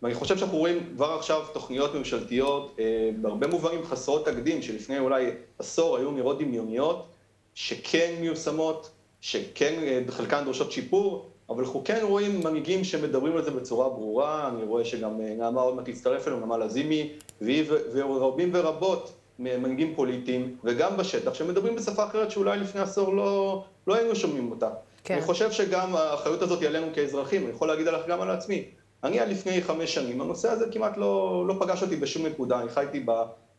ואני חושב שאנחנו רואים כבר עכשיו תוכניות ממשלתיות, אה, בהרבה מובנים חסרות תקדים, שלפני אולי עשור היו נראות דמיוניות, שכן מיושמות, שכן אה, בחלקן דורשות שיפור, אבל אנחנו כן רואים מנהיגים שמדברים על זה בצורה ברורה, אני רואה שגם אה, נעמה עוד מעט תצטרף אלינו, נעמה לזימי, והיא ורבים ורבות מנהיגים פוליטיים, וגם בשטח, שמדברים בשפה אחרת שאולי לפני עשור לא, לא היינו שומעים אותה. כן. אני חושב שגם האחריות הזאת היא עלינו כאזרחים, אני יכול להגיד עליך גם על עצמי. אני עד לפני חמש שנים, הנושא הזה כמעט לא, לא פגש אותי בשום נקודה, אני חייתי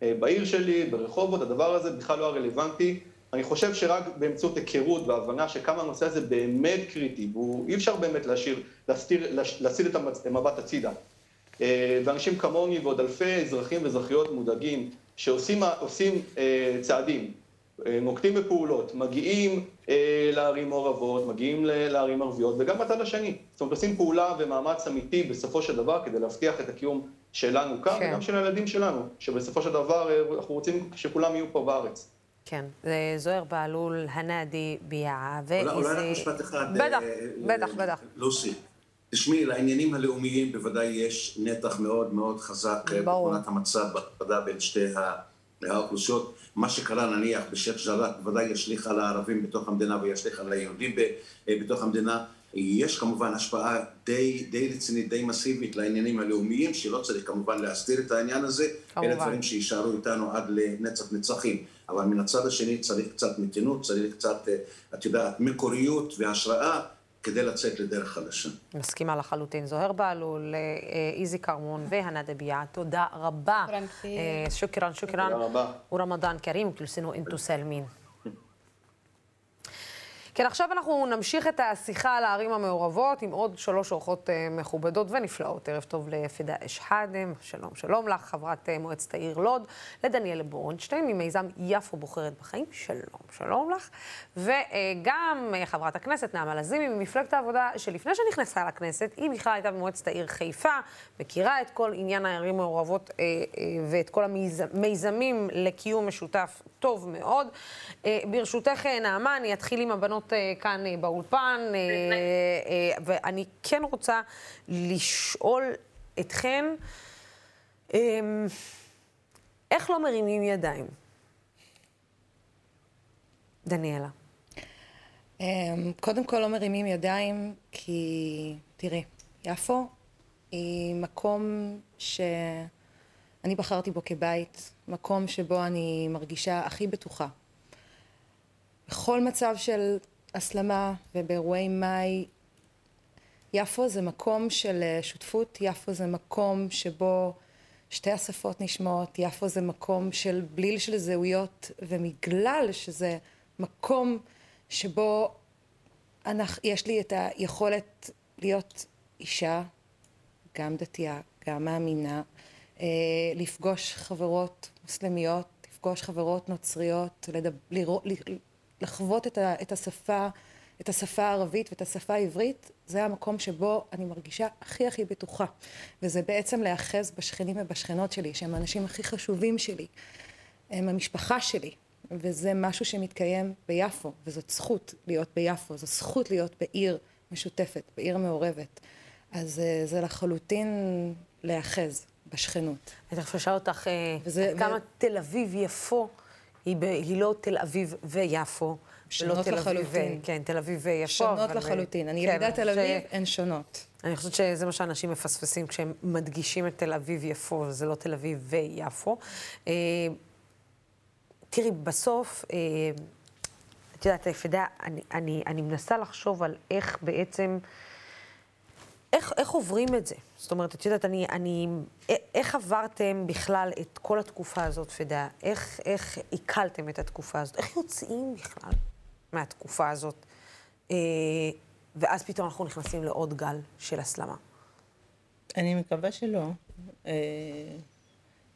אה, בעיר שלי, ברחובות, הדבר הזה בכלל לא הרלוונטי. אני חושב שרק באמצעות היכרות והבנה שכמה הנושא הזה באמת קריטי, ואי אפשר באמת להשאיר, להסתיר, להסיט את המבט הצידה. אה, ואנשים כמוני ועוד אלפי אזרחים ואזרחיות מודאגים, שעושים אה, צעדים, אה, נוקטים בפעולות, מגיעים לערים מעורבות, מגיעים לערים ערביות, וגם בצד השני. זאת אומרת, עושים פעולה ומאמץ אמיתי בסופו של דבר כדי להבטיח את הקיום שלנו כאן, כן. וגם של הילדים שלנו, שבסופו של דבר אנחנו רוצים שכולם יהיו פה בארץ. כן, זה זוהר בהלול, הנאדי, ביעה ואיזי... אולי רק משפט אחד. בטח, בטח, בטח. לוסי, תשמעי, לעניינים הלאומיים בוודאי יש נתח מאוד מאוד חזק בתמונת המצב בהפרדה בין שתי האוכלוסיות. מה שקרה נניח בשייח' ג'ראח בוודאי ישליך על הערבים בתוך המדינה וישליך על היהודים בתוך המדינה. יש כמובן השפעה די, די רצינית, די מסיבית לעניינים הלאומיים, שלא צריך כמובן להסתיר את העניין הזה, כמובן. אלה דברים שיישארו איתנו עד לנצח נצחים. אבל מן הצד השני צריך קצת מתינות, צריך קצת, אה, את יודעת, מקוריות והשראה. כדי לצאת לדרך חדשה. מסכימה לחלוטין. זוהר בהלול, אה, איזי כרמון והנה דביעה, תודה רבה. שוקרן, שוקרן. תודה רבה. ורמדאן כרים, כלסינו אינטו סלמין. כן, עכשיו אנחנו נמשיך את השיחה על הערים המעורבות עם עוד שלוש אורחות uh, מכובדות ונפלאות. ערב טוב לפדה אשחאדם, שלום, שלום לך, חברת uh, מועצת העיר לוד, לדניאל ברונשטיין ממיזם יפו בוחרת בחיים, שלום, שלום לך, וגם uh, חברת הכנסת נעמה לזימי ממפלגת העבודה, שלפני שנכנסה לכנסת, היא בכלל הייתה במועצת העיר חיפה, מכירה את כל עניין הערים המעורבות ואת כל המיזמים לקיום משותף טוב מאוד. ברשותך, נעמה, אני אתחיל עם הבנות לענות אה, כאן אה, באולפן, אה, ואני כן רוצה לשאול אתכן, אמ, איך לא מרימים ידיים? דניאלה. אמ, קודם כל לא מרימים ידיים כי, תראי, יפו היא מקום שאני בחרתי בו כבית, מקום שבו אני מרגישה הכי בטוחה. בכל מצב של הסלמה ובאירועי מאי. יפו זה מקום של אה, שותפות, יפו זה מקום שבו שתי השפות נשמעות, יפו זה מקום של בליל של זהויות ומגלל שזה מקום שבו אנחנו, יש לי את היכולת להיות אישה, גם דתייה, גם מאמינה, אה, לפגוש חברות מוסלמיות, לפגוש חברות נוצריות, לדבר, לראות, לחוות את, ה, את השפה את השפה הערבית ואת השפה העברית, זה המקום שבו אני מרגישה הכי הכי בטוחה. וזה בעצם להיאחז בשכנים ובשכנות שלי, שהם האנשים הכי חשובים שלי. הם המשפחה שלי, וזה משהו שמתקיים ביפו, וזאת זכות להיות ביפו, זו זכות להיות בעיר משותפת, בעיר מעורבת. אז אה, זה לחלוטין להיאחז בשכנות. אני אשאל אותך אה, וזה, כמה ו... תל אביב-יפו היא, ב... היא לא תל אביב ויפו. שונות לחלוטין. ו... כן, תל אביב ויפו. שונות לחלוטין. ו... אני כן, ילידת תל אביב, ש... הן שונות. אני חושבת שזה מה שאנשים מפספסים כשהם מדגישים את תל אביב-יפו, זה לא תל אביב ויפו. אה, תראי, בסוף, אה, את יודעת, יפדה, אני, אני, אני מנסה לחשוב על איך בעצם... איך, איך עוברים את זה? זאת אומרת, את יודעת, אני, אני, איך עברתם בכלל את כל התקופה הזאת, פדה? איך, איך עיכלתם את התקופה הזאת? איך יוצאים בכלל מהתקופה הזאת? אה, ואז פתאום אנחנו נכנסים לעוד גל של הסלמה. אני מקווה שלא. אה,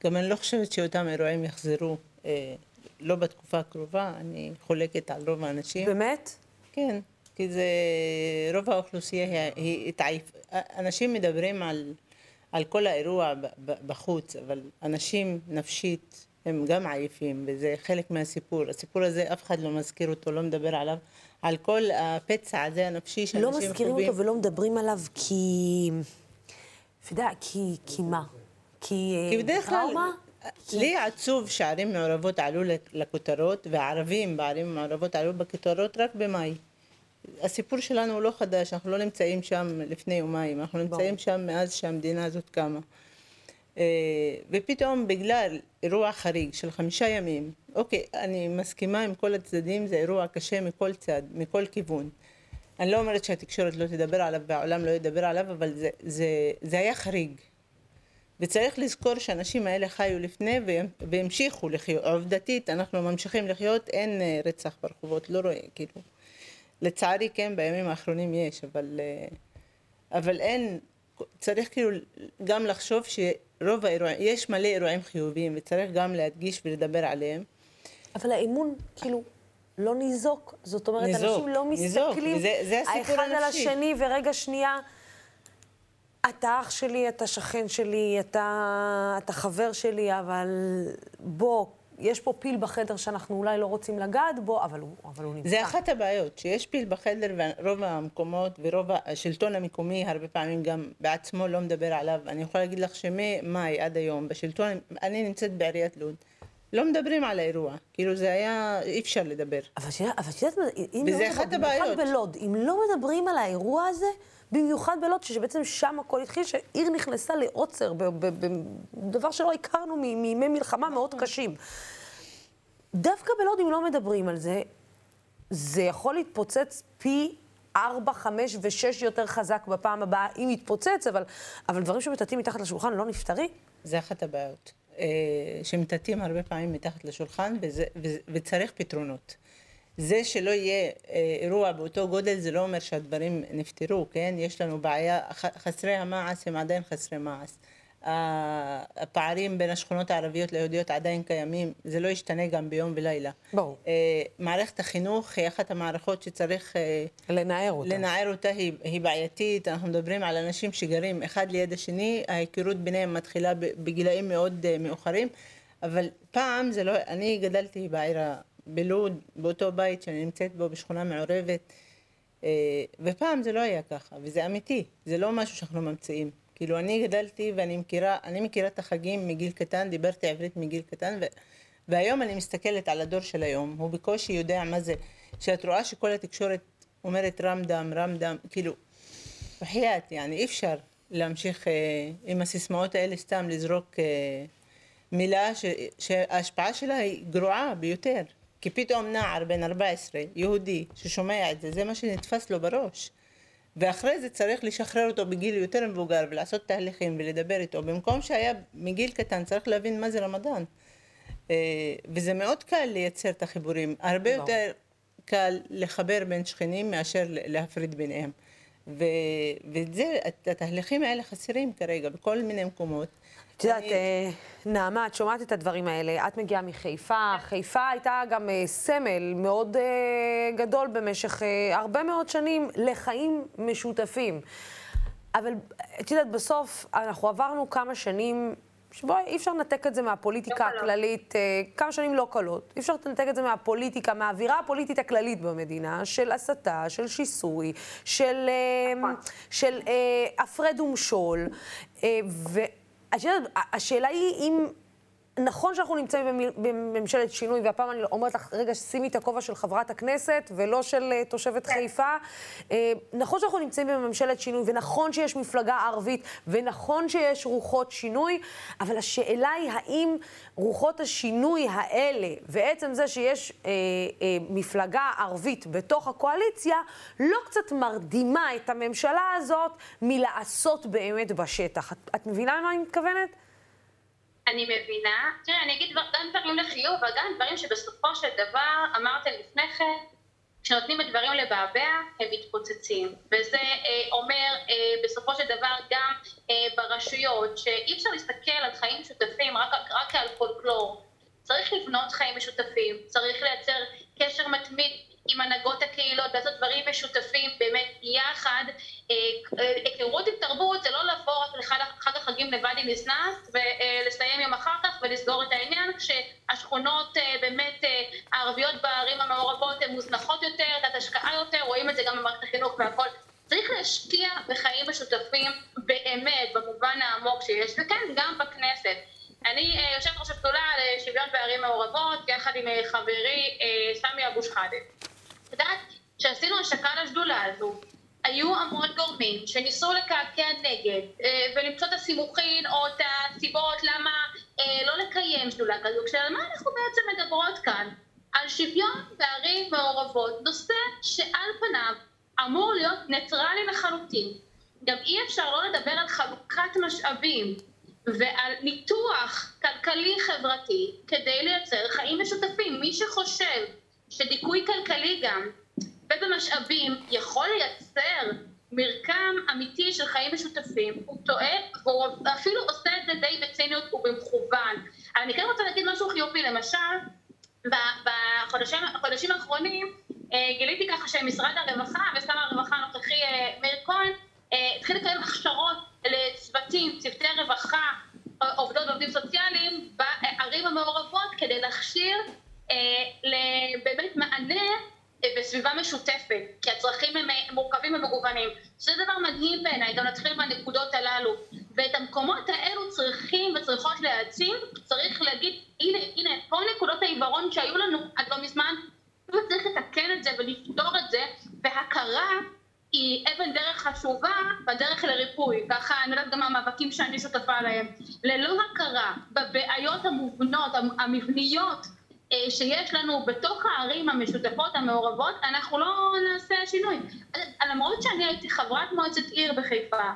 גם אני לא חושבת שאותם אירועים יחזרו, אה, לא בתקופה הקרובה, אני חולקת על רוב האנשים. באמת? כן. כי זה, רוב האוכלוסייה היא התעייף, אנשים מדברים על, על כל האירוע בחוץ, אבל אנשים נפשית הם גם עייפים, וזה חלק מהסיפור. הסיפור הזה, אף אחד לא מזכיר אותו, לא מדבר עליו, על כל הפצע הזה הנפשי שאנשים חווים. לא מזכירים חובים. אותו ולא מדברים עליו כי... אתה יודע, כי, כי מה? כי, כי בדרך כלל, לי עצוב שערים מעורבות עלו לכותרות, והערבים בערים מעורבות עלו בכותרות רק במאי. הסיפור שלנו הוא לא חדש, אנחנו לא נמצאים שם לפני יומיים, אנחנו נמצאים בוא. שם מאז שהמדינה הזאת קמה. אה, ופתאום בגלל אירוע חריג של חמישה ימים, אוקיי, אני מסכימה עם כל הצדדים, זה אירוע קשה מכל צד, מכל כיוון. אני לא אומרת שהתקשורת לא תדבר עליו והעולם לא ידבר עליו, אבל זה, זה, זה היה חריג. וצריך לזכור שהאנשים האלה חיו לפני והמשיכו לחיות. עובדתית, אנחנו ממשיכים לחיות, אין אה, רצח ברחובות, לא רואה, כאילו. לצערי כן, בימים האחרונים יש, אבל, אה, אבל אין, צריך כאילו גם לחשוב שרוב האירועים, יש מלא אירועים חיוביים וצריך גם להדגיש ולדבר עליהם. אבל האמון, כאילו, לא ניזוק. זאת אומרת, ניזוק, אנשים לא מסתכלים ניזוק, זה, זה האחד הנפשי. על השני, ורגע שנייה, אתה אח שלי, אתה שכן שלי, אתה, אתה חבר שלי, אבל בוא, יש פה פיל בחדר שאנחנו אולי לא רוצים לגעת בו, אבל הוא, אבל הוא נמצא. זה אחת הבעיות, שיש פיל בחדר ורוב המקומות ורוב השלטון המקומי הרבה פעמים גם בעצמו לא מדבר עליו. אני יכולה להגיד לך שממאי עד היום בשלטון, אני נמצאת בעיריית לוד. לא מדברים על האירוע, כאילו זה היה, אי אפשר לדבר. אבל את יודעת, אם לא. בלוד, אם לא מדברים על האירוע הזה, במיוחד בלוד, שבעצם שם הכל התחיל, שעיר נכנסה לעוצר, בדבר שלא הכרנו מימי מלחמה מאוד קשים. דווקא בלוד, אם לא מדברים על זה, זה יכול להתפוצץ פי ארבע, חמש ושש יותר חזק בפעם הבאה, אם יתפוצץ, אבל, אבל דברים שמטאטאים מתחת לשולחן לא נפתרים. זה אחת הבעיות. אה, שמטאטאים הרבה פעמים מתחת לשולחן, וזה, וצריך פתרונות. זה שלא יהיה אה, אירוע באותו גודל זה לא אומר שהדברים נפתרו, כן? יש לנו בעיה, חסרי המעש הם עדיין חסרי מעש. הפערים בין השכונות הערביות ליהודיות עדיין קיימים, זה לא ישתנה גם ביום ולילה. ברור. אה, מערכת החינוך היא אחת המערכות שצריך... אה, לנער אותה. לנער אותה היא, היא בעייתית, אנחנו מדברים על אנשים שגרים אחד ליד השני, ההיכרות ביניהם מתחילה בגילאים מאוד מאוחרים, אבל פעם זה לא, אני גדלתי בעיר בלוד, באותו בית שאני נמצאת בו, בשכונה מעורבת, אה, ופעם זה לא היה ככה, וזה אמיתי, זה לא משהו שאנחנו ממציאים. כאילו, אני גדלתי ואני מכירה, אני מכירה את החגים מגיל קטן, דיברתי עברית מגיל קטן, ו, והיום אני מסתכלת על הדור של היום, הוא בקושי יודע מה זה, שאת רואה שכל התקשורת אומרת רמדם, רמדם, כאילו, בחייאת, יעני, אי אפשר להמשיך אה, עם הסיסמאות האלה סתם לזרוק אה, מילה ש, שההשפעה שלה היא גרועה ביותר. כי פתאום נער בן 14, יהודי, ששומע את זה, זה מה שנתפס לו בראש. ואחרי זה צריך לשחרר אותו בגיל יותר מבוגר ולעשות תהליכים ולדבר איתו, במקום שהיה מגיל קטן צריך להבין מה זה רמדאן. אה, וזה מאוד קל לייצר את החיבורים, הרבה יותר קל לחבר בין שכנים מאשר להפריד ביניהם. וזה, התהליכים האלה חסרים כרגע בכל מיני מקומות. את יודעת, אה, נעמה, את שומעת את הדברים האלה. את מגיעה מחיפה. חיפה הייתה גם אה, סמל מאוד אה, גדול במשך הרבה מאוד שנים לחיים משותפים. אבל את יודעת, בסוף אנחנו עברנו כמה שנים שבו אי אפשר לנתק את זה מהפוליטיקה לא הכללית, כמה שנים לא קלות. אי אפשר לנתק את זה מהפוליטיקה, מהאווירה הפוליטית הכללית במדינה, של הסתה, של שיסוי, של, נכון. של הפרד ומשול. השאלה היא אם... נכון שאנחנו נמצאים בממשלת שינוי, והפעם אני אומרת לך, רגע, שימי את הכובע של חברת הכנסת ולא של uh, תושבת כן. חיפה. Uh, נכון שאנחנו נמצאים בממשלת שינוי, ונכון שיש מפלגה ערבית, ונכון שיש רוחות שינוי, אבל השאלה היא האם רוחות השינוי האלה, ועצם זה שיש uh, uh, מפלגה ערבית בתוך הקואליציה, לא קצת מרדימה את הממשלה הזאת מלעשות באמת בשטח. את, את מבינה למה אני מתכוונת? אני מבינה, תראי, אני אגיד גם דברים לחיוב, אבל גם דברים שבסופו של דבר, אמרתם לפני כן, כשנותנים את דברים לבעבע, הם מתפוצצים. וזה אה, אומר אה, בסופו של דבר גם אה, ברשויות, שאי אפשר להסתכל על חיים משותפים רק, רק על פולקלור. צריך לבנות חיים משותפים, צריך לייצר קשר מתמיד עם הנהגות הקהילות, לעשות דברים משותפים באמת יחד. אה, אה, היכרות עם תרבות זה לא לבוא רק לחג החגים לבד עם מסנס ולסיים יום אחר כך ולסגור את העניין, כשהשכונות אה, באמת הערביות בערים המעורבות הן מוזנחות יותר, תת השקעה יותר, רואים את זה גם במערכת החינוך והכל. צריך להשקיע בחיים משותפים באמת, במובן העמוק שיש, וכן, גם בכנסת. אני יושבת ראש השדולה לשוויון בערים מעורבות, יחד עם חברי סמי אבו שחאדה. יודעת, כשעשינו השקה לשדולה הזו, היו המון גורמים שניסו לקעקע נגד אה, ולמצוא את הסימוכין או את הסיבות למה אה, לא לקיים שדולה כזו, כשעל מה אנחנו בעצם מדברות כאן? על שוויון בערים מעורבות, נושא שעל פניו אמור להיות ניטרלי לחלוטין. גם אי אפשר לא לדבר על חלוקת משאבים ועל ניתוח כלכלי-חברתי כדי לייצר חיים משותפים. מי שחושב שדיכוי כלכלי גם ובמשאבים יכול לייצר מרקם אמיתי של חיים משותפים, הוא טועה והוא אפילו עושה את זה די בציניות ובמכוון. אני כן רוצה להגיד משהו חיובי, למשל, בחודשים האחרונים אה, גיליתי ככה שמשרד הרווחה ושר הרווחה הנוכחי אה, מאיר כהן אה, התחיל לקיים הכשרות לצוותים, צוותי רווחה, עובדות ועובדים סוציאליים בערים המעורבות כדי להכשיר אה, בסביבה משותפת, כי הצרכים אה, מורכבים ומגוונים. זה דבר מדהים בעיניי, גם נתחיל מהנקודות הללו. ואת המקומות האלו צריכים וצריכות להעצים, צריך להגיד, הנה, הנה, פה נקודות העיוורון שהיו לנו עד לא מזמן, וצריך לתקן את זה ולפתור את זה, והכרה היא אבן דרך חשובה בדרך לריפוי. ככה אני יודעת גם המאבקים שאני שותפה להם. ללא הכרה בבעיות המובנות, המבניות, אה, שיש לנו בתוך הערים המשותפות המעורבות, אנחנו לא נעשה שינוי. למרות שאני הייתי חברת מועצת עיר בחיפה,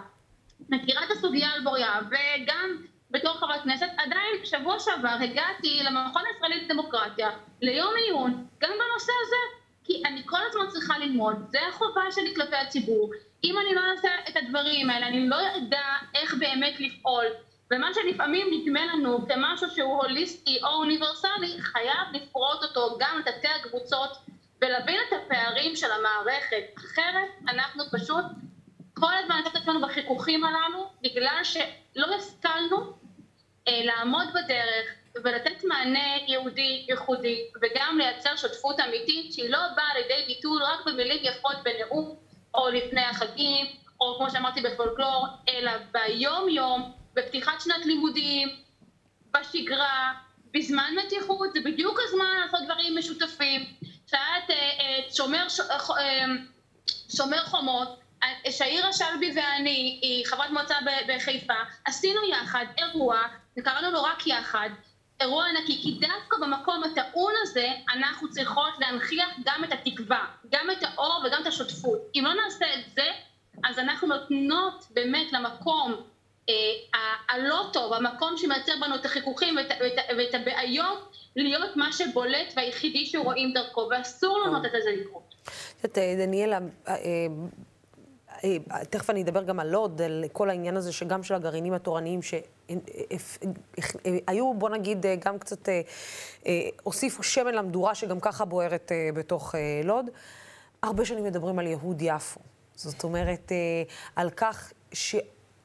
מכירה את הסוגיה על בוריה, וגם בתור חברת כנסת, עדיין שבוע שעבר הגעתי למכון הישראלי לדמוקרטיה, ליום עיון, גם בנושא הזה. כי אני כל הזמן צריכה ללמוד, זה החובה שלי כלפי הציבור. אם אני לא אעשה את הדברים האלה, אני לא אדע איך באמת לפעול. ומה שלפעמים נדמה לנו כמשהו שהוא הוליסטי או אוניברסלי, חייב לפרוט אותו גם לתתי הקבוצות ולהבין את הפערים של המערכת. אחרת אנחנו פשוט כל הזמן נתת עצמנו בחיכוכים הללו, בגלל שלא השכלנו אה, לעמוד בדרך ולתת מענה יהודי ייחודי, וגם לייצר שותפות אמיתית שהיא לא באה לידי ביטוי רק במילים יפות בנאום, או לפני החגים, או כמו שאמרתי בפולקלור, אלא ביום יום בפתיחת שנת לימודים, בשגרה, בזמן מתיחות, זה בדיוק הזמן לעשות דברים משותפים. שאת אה, אה, שומר, אה, שומר חומות, שהעירה שלבי ואני, היא חברת מועצה בחיפה, עשינו יחד אירוע, וקראנו לו רק יחד, אירוע ענקי, כי דווקא במקום הטעון הזה אנחנו צריכות להנכיח גם את התקווה, גם את האור וגם את השותפות. אם לא נעשה את זה, אז אנחנו נותנות באמת למקום הלא טוב, שמייצר בנו את החיכוכים ואת, הבעיות, להיות מה שבולט והיחידי שרואים דרכו, ואסור לנו לתת לזה לקרות. את יודעת, דניאלה, אה, תכף אני אדבר גם על לוד, על כל העניין הזה שגם של הגרעינים התורניים, שהיו, בוא נגיד, גם קצת הוסיפו שמן למדורה שגם ככה בוערת בתוך לוד. הרבה שנים מדברים על יהוד יפו. זאת אומרת, על כך ש...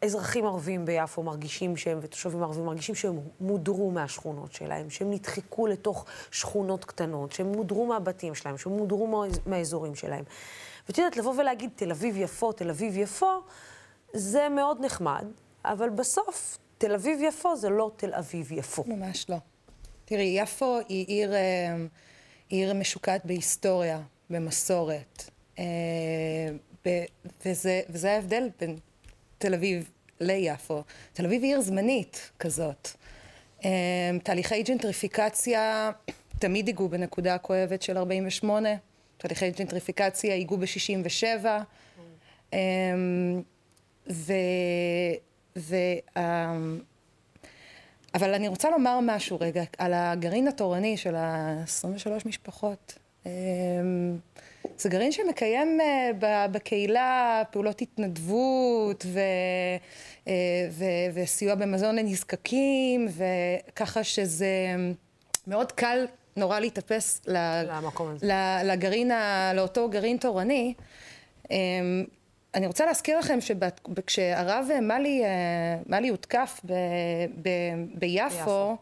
אזרחים ערבים ביפו מרגישים שהם, ותושבים ערבים מרגישים שהם מודרו מהשכונות שלהם, שהם נדחקו לתוך שכונות קטנות, שהם מודרו מהבתים שלהם, שהם מודרו מהאזורים שלהם. ואת יודעת, לבוא ולהגיד תל אביב יפו, תל אביב יפו, זה מאוד נחמד, אבל בסוף תל אביב יפו זה לא תל אביב יפו. ממש לא. תראי, יפו היא עיר, אה, עיר משוקעת בהיסטוריה, במסורת. אה, וזה, וזה ההבדל בין תל אביב ליפו. תל אביב היא עיר זמנית כזאת. אמ, תהליכי ג'נטריפיקציה תמיד ייגעו בנקודה הכואבת של 48, תהליכי ג'נטריפיקציה ייגעו ב-67, אמ, ו... ו... אמ, אבל אני רוצה לומר משהו רגע על הגרעין התורני של ה-23 משפחות. זה גרעין שמקיים אה, בקהילה פעולות התנדבות ו, אה, ו, וסיוע במזון לנזקקים, וככה שזה מאוד קל נורא להתאפס לגרעין, לאותו גרעין תורני. אמ, אני רוצה להזכיר לכם שכשהרב מלי, אה, מלי הותקף ב, ב, ביפו,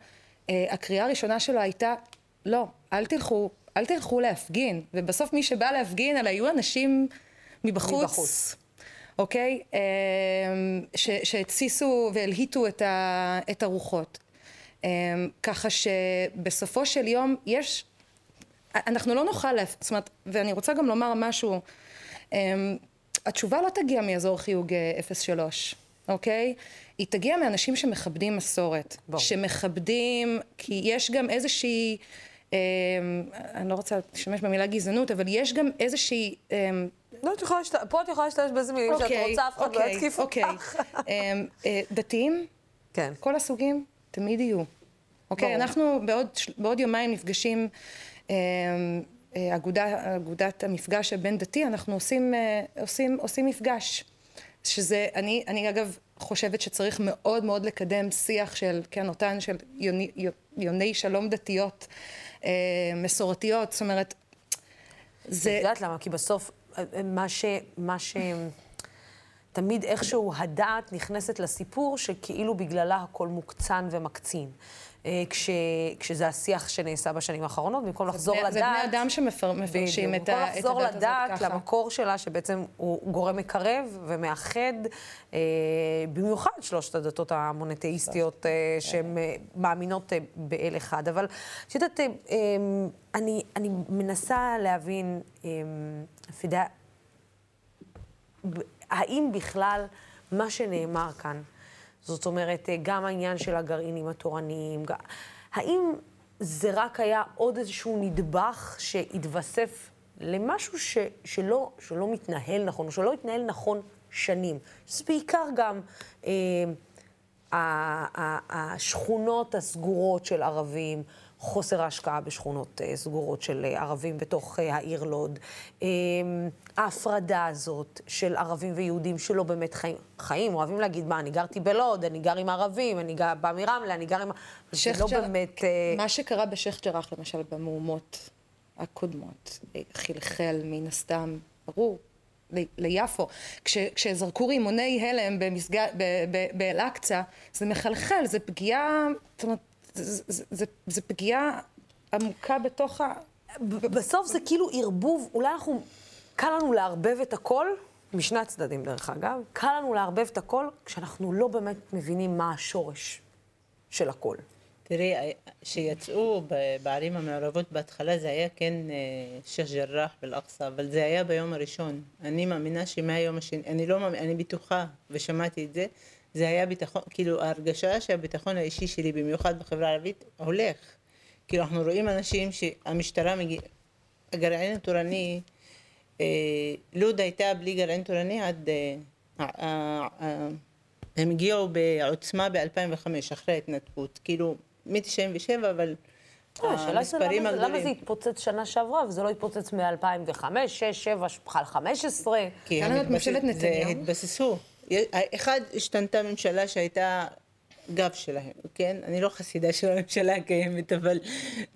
הקריאה הראשונה שלו הייתה, לא, אל תלכו אל תלכו להפגין, ובסוף מי שבא להפגין, אלה היו אנשים מבחוץ. מבחוץ. אוקיי? אמ, שהתסיסו והלהיטו את, ה, את הרוחות. אמ, ככה שבסופו של יום יש, אנחנו לא נוכל, זאת אומרת, ואני רוצה גם לומר משהו, אמ, התשובה לא תגיע מאזור חיוג 03, אוקיי? היא תגיע מאנשים שמכבדים מסורת. בוא. שמכבדים, כי יש גם איזושהי... אמ, אני לא רוצה להשתמש במילה גזענות, אבל יש גם איזושהי... אמ, לא, את יכולה, פה את יכולה להשתמש באיזה מילים שאת אוקיי, רוצה, אף אחד לא אוקיי, יתקיף אותך. אוקיי, אה, דתיים, כן. כל הסוגים, תמיד יהיו. אוקיי, אנחנו בעוד יומיים נפגשים, אה, אגודת המפגש הבין-דתי, אנחנו אה, עושים מפגש. שזה, אני, אני אגב חושבת שצריך מאוד מאוד לקדם שיח של, כן, אותן של יוני, יוני שלום דתיות. אה, מסורתיות, זאת אומרת, זה... את יודעת למה? כי בסוף, אה, מה ש... מה ש... תמיד איכשהו הדעת נכנסת לסיפור שכאילו בגללה הכל מוקצן ומקצין. אה, כש, כשזה השיח שנעשה בשנים האחרונות, במקום לחזור בני, לדעת... זה בני אדם שמפרשים את, הדת הזאת ככה. במקום לחזור לדעת למקור שלה, שבעצם הוא גורם מקרב ומאחד, אה, במיוחד שלושת הדתות המונותאיסטיות, אה, שהן אה, מאמינות אה, באל אחד. אבל את יודעת, אה, אה, אני, אני מנסה להבין, אה, פידה, האם בכלל מה שנאמר כאן, זאת אומרת, אה, גם העניין של הגרעינים התורניים, האם זה רק היה עוד איזשהו נדבך שהתווסף למשהו ש, שלא, שלא מתנהל נכון, או שלא התנהל נכון שנים? זה בעיקר גם אה, השכונות הסגורות של ערבים, חוסר ההשקעה בשכונות uh, סגורות של uh, ערבים בתוך uh, העיר לוד, ההפרדה הזאת של ערבים ויהודים שלא באמת חיים, חיים, אוהבים להגיד, מה, אני גרתי בלוד, אני גר עם ערבים, אני גר, בא מרמלה, אני גר עם... זה לא ג'ר... באמת... מה שקרה בשייח' ג'ראח, למשל, במהומות הקודמות, חלחל מן הסתם, ברור, ליפו, כש, כשזרקו רימוני הלם באל-אקצא, זה מחלחל, זה פגיעה, זאת אומרת, זה, זה, זה פגיעה עמוקה בתוך ה... בסוף זה כאילו ערבוב, אולי אנחנו, קל לנו לערבב את הכל, משני הצדדים דרך אגב, קל לנו לערבב את הכל כשאנחנו לא באמת מבינים מה השורש של הכל. תראי, כשיצאו בערים המעורבות בהתחלה זה היה כן אה, שייח' ג'ראח ואל-אקצא, אבל זה היה ביום הראשון. אני מאמינה שמהיום השני, אני לא מאמינה, אני בטוחה ושמעתי את זה, זה היה ביטחון, כאילו ההרגשה שהביטחון האישי שלי, במיוחד בחברה הערבית, הולך. כאילו אנחנו רואים אנשים שהמשטרה מגיעה, הגרעין התורני, אה, לוד הייתה בלי גרעין תורני עד, אה, אה, אה, הם הגיעו בעוצמה ב-2005, אחרי ההתנתקות, כאילו מ-97, אבל השאלה זה המספרים למה זה- למה זה הגדולים. התפוצץ שנה שעברה וזה לא התפוצץ מ-2005, 6, 7, בכלל 15? כי נתניהו. התבססו. אחד, השתנתה ממשלה שהייתה גב שלהם, כן? אני לא חסידה של הממשלה הקיימת, אבל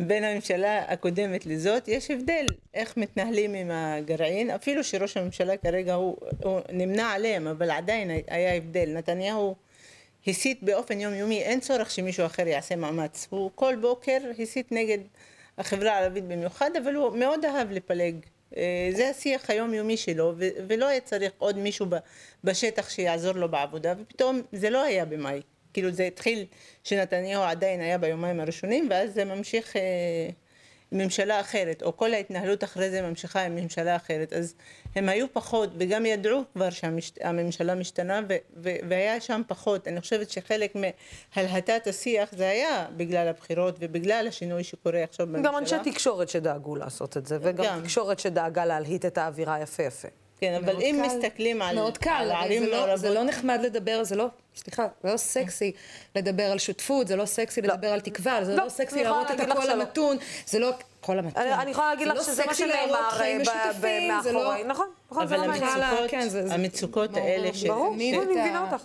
בין הממשלה הקודמת לזאת יש הבדל איך מתנהלים עם הגרעין, אפילו שראש הממשלה כרגע הוא, הוא נמנע עליהם, אבל עדיין היה הבדל. נתניהו הסית באופן יומיומי, אין צורך שמישהו אחר יעשה מאמץ. הוא כל בוקר הסית נגד החברה הערבית במיוחד, אבל הוא מאוד אהב לפלג. אה, זה השיח היומיומי שלו, ולא היה צריך עוד מישהו בשטח שיעזור לו בעבודה, ופתאום זה לא היה במאי. כאילו זה התחיל שנתניהו עדיין היה ביומיים הראשונים, ואז זה ממשיך אה, ממשלה אחרת, או כל ההתנהלות אחרי זה ממשיכה עם ממשלה אחרת. אז הם היו פחות, וגם ידעו כבר שהממשלה משתנה, ו- ו- והיה שם פחות. אני חושבת שחלק מהלהטת השיח זה היה בגלל הבחירות ובגלל השינוי שקורה עכשיו בממשלה. גם אנשי תקשורת שדאגו לעשות את זה, וגם גם. תקשורת שדאגה להלהיט את האווירה יפה יפה. כן, אבל אם קל- מסתכלים על, מאוד קל, על זה לא, מעורבות... זה לא נחמד לדבר, זה לא, סליחה, זה לא סקסי לדבר על שותפות, זה לא סקסי לדבר על תקווה, זה לא, לא סקסי אני יכולה להראות את הקול. המתון, זה לא קול המתון. אני אני יכולה להגיד זה לך לא שזה מה שנאמר חיים אה, לא- מאחורי, נכון, נכון, זה אבל לא מעניין. זה- המצוקות האלה, ש- ברור, אני מבינה אותך.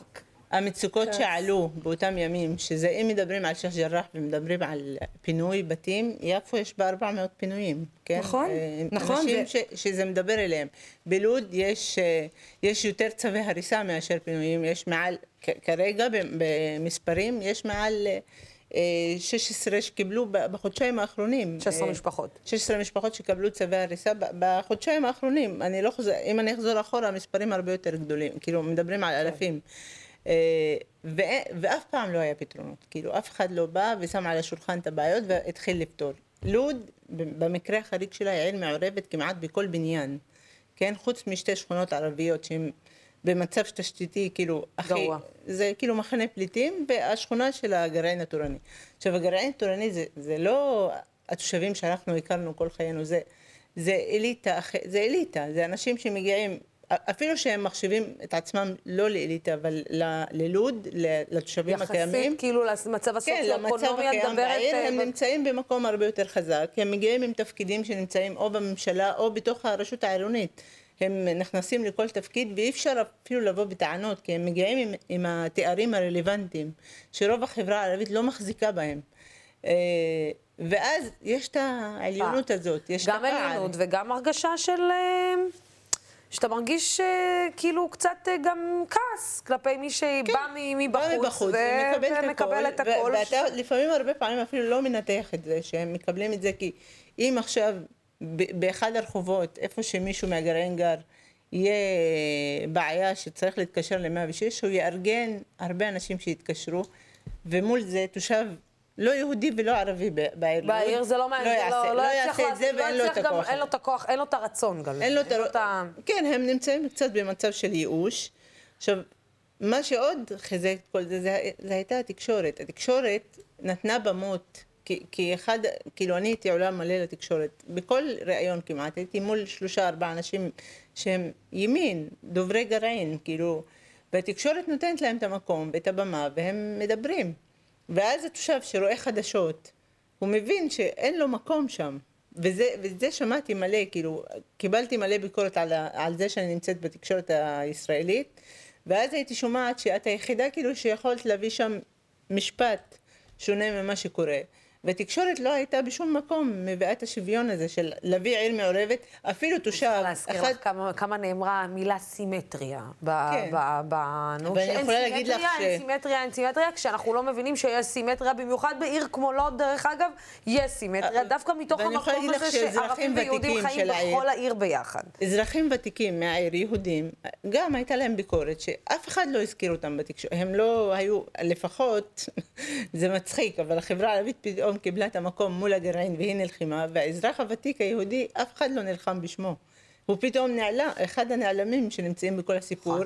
המצוקות שעלו באותם ימים, שזה אם מדברים על שייח' ג'ראח ומדברים על פינוי בתים, יפו יש בה 400 פינויים, כן? נכון, אה, נכון, אנשים ש, שזה מדבר אליהם. בלוד יש, אה, יש יותר צווי הריסה מאשר פינויים, יש מעל, כרגע במספרים, יש מעל אה, 16 שקיבלו ב- בחודשיים האחרונים. 16 אה, משפחות. 16 משפחות שקיבלו צווי הריסה בחודשיים האחרונים. אני לא חוזר, אם אני אחזור אחורה, המספרים הרבה יותר גדולים. כאילו, מדברים על אלפים. אה, ו- ואף פעם לא היה פתרונות. כאילו, אף אחד לא בא ושם על השולחן את הבעיות והתחיל לפתור. לוד, במקרה החריג שלה, היא עיר מעורבת כמעט בכל בניין. כן? חוץ משתי שכונות ערביות שהן במצב תשתיתי, כאילו, הכי... גרוע. זה כאילו מחנה פליטים, והשכונה של הגרעין התורני. עכשיו, הגרעין התורני זה, זה לא התושבים שאנחנו הכרנו כל חיינו, זה, זה אליטה, זה אליטה, זה אנשים שמגיעים, אפילו שהם מחשיבים את עצמם לא לאליטה, אבל ל- ללוד, לתושבים הקיימים. יחסית כאילו למצב כן, הסוציו-אקונומי, את הקיים מדברת... בעיר, אה, הם ב- נמצאים במקום הרבה יותר חזק, הם מגיעים עם תפקידים שנמצאים או בממשלה או בתוך הרשות העירונית. הם נכנסים לכל תפקיד ואי אפשר אפילו לבוא בטענות, כי הם מגיעים עם, עם התארים הרלוונטיים, שרוב החברה הערבית לא מחזיקה בהם. אה, ואז יש את העליונות הזאת, יש גם את הפער. עליונות וגם הרגשה של... שאתה מרגיש אה, כאילו קצת אה, גם כעס כלפי מי שבא בא מבחוץ, מבחוץ ומקבל את ומקבל את הכל, ואתה לפעמים הרבה פעמים אפילו לא מנתח את זה, שהם מקבלים את זה כי אם עכשיו באחד הרחובות, איפה שמישהו מהגרעין גר, יהיה בעיה שצריך להתקשר ל-106, הוא יארגן הרבה אנשים שיתקשרו, ומול זה תושב לא יהודי ולא ערבי בעיר. בעיר לוד, זה לא מעניין, לא, לא יצליח יעשה את זה לא ואין לו את הכוח. אין לו את הכוח, אין לו את הרצון גם. אין לו את ה... כן, הם נמצאים קצת במצב של ייאוש. עכשיו, מה שעוד חיזק כל זה, זה, הייתה התקשורת. התקשורת נתנה במות, כי, כי אחד, כאילו אני הייתי עולה מלא לתקשורת. בכל ראיון כמעט, הייתי מול שלושה ארבעה אנשים שהם ימין, דוברי גרעין, כאילו, והתקשורת נותנת להם את המקום ואת הבמה, והם מדברים. ואז התושב שרואה חדשות, הוא מבין שאין לו מקום שם. וזה, וזה שמעתי מלא, כאילו, קיבלתי מלא ביקורת על, על זה שאני נמצאת בתקשורת הישראלית, ואז הייתי שומעת שאת היחידה כאילו שיכולת להביא שם משפט שונה ממה שקורה. והתקשורת לא הייתה בשום מקום מביאה את השוויון הזה של להביא עיר מעורבת, אפילו תושב להזכיר אחד... לך כמה, כמה נאמרה המילה סימטריה. ב, כן. ב, ואני יכולה להגיד לך סימטריה, אין ש- סימטריה, אין סימטריה, כשאנחנו לא מבינים שיש סימטריה, במיוחד בעיר כמו לוד, דרך אגב, יש סימטריה, אה, דווקא מתוך המקום הזה שערבים ויהודים חיים בכל העיר ביחד. אזרחים ותיקים מהעיר, יהודים, גם הייתה להם ביקורת שאף אחד לא הזכיר אותם בתקשורת. הם לא היו, לפחות, זה מצחיק, אבל החברה הערבית פתאום קיבלה את המקום מול הגרעין והיא נלחמה, והאזרח הוותיק היהודי, אף אחד לא נלחם בשמו. הוא פתאום נעלם, אחד הנעלמים שנמצאים בכל הסיפור,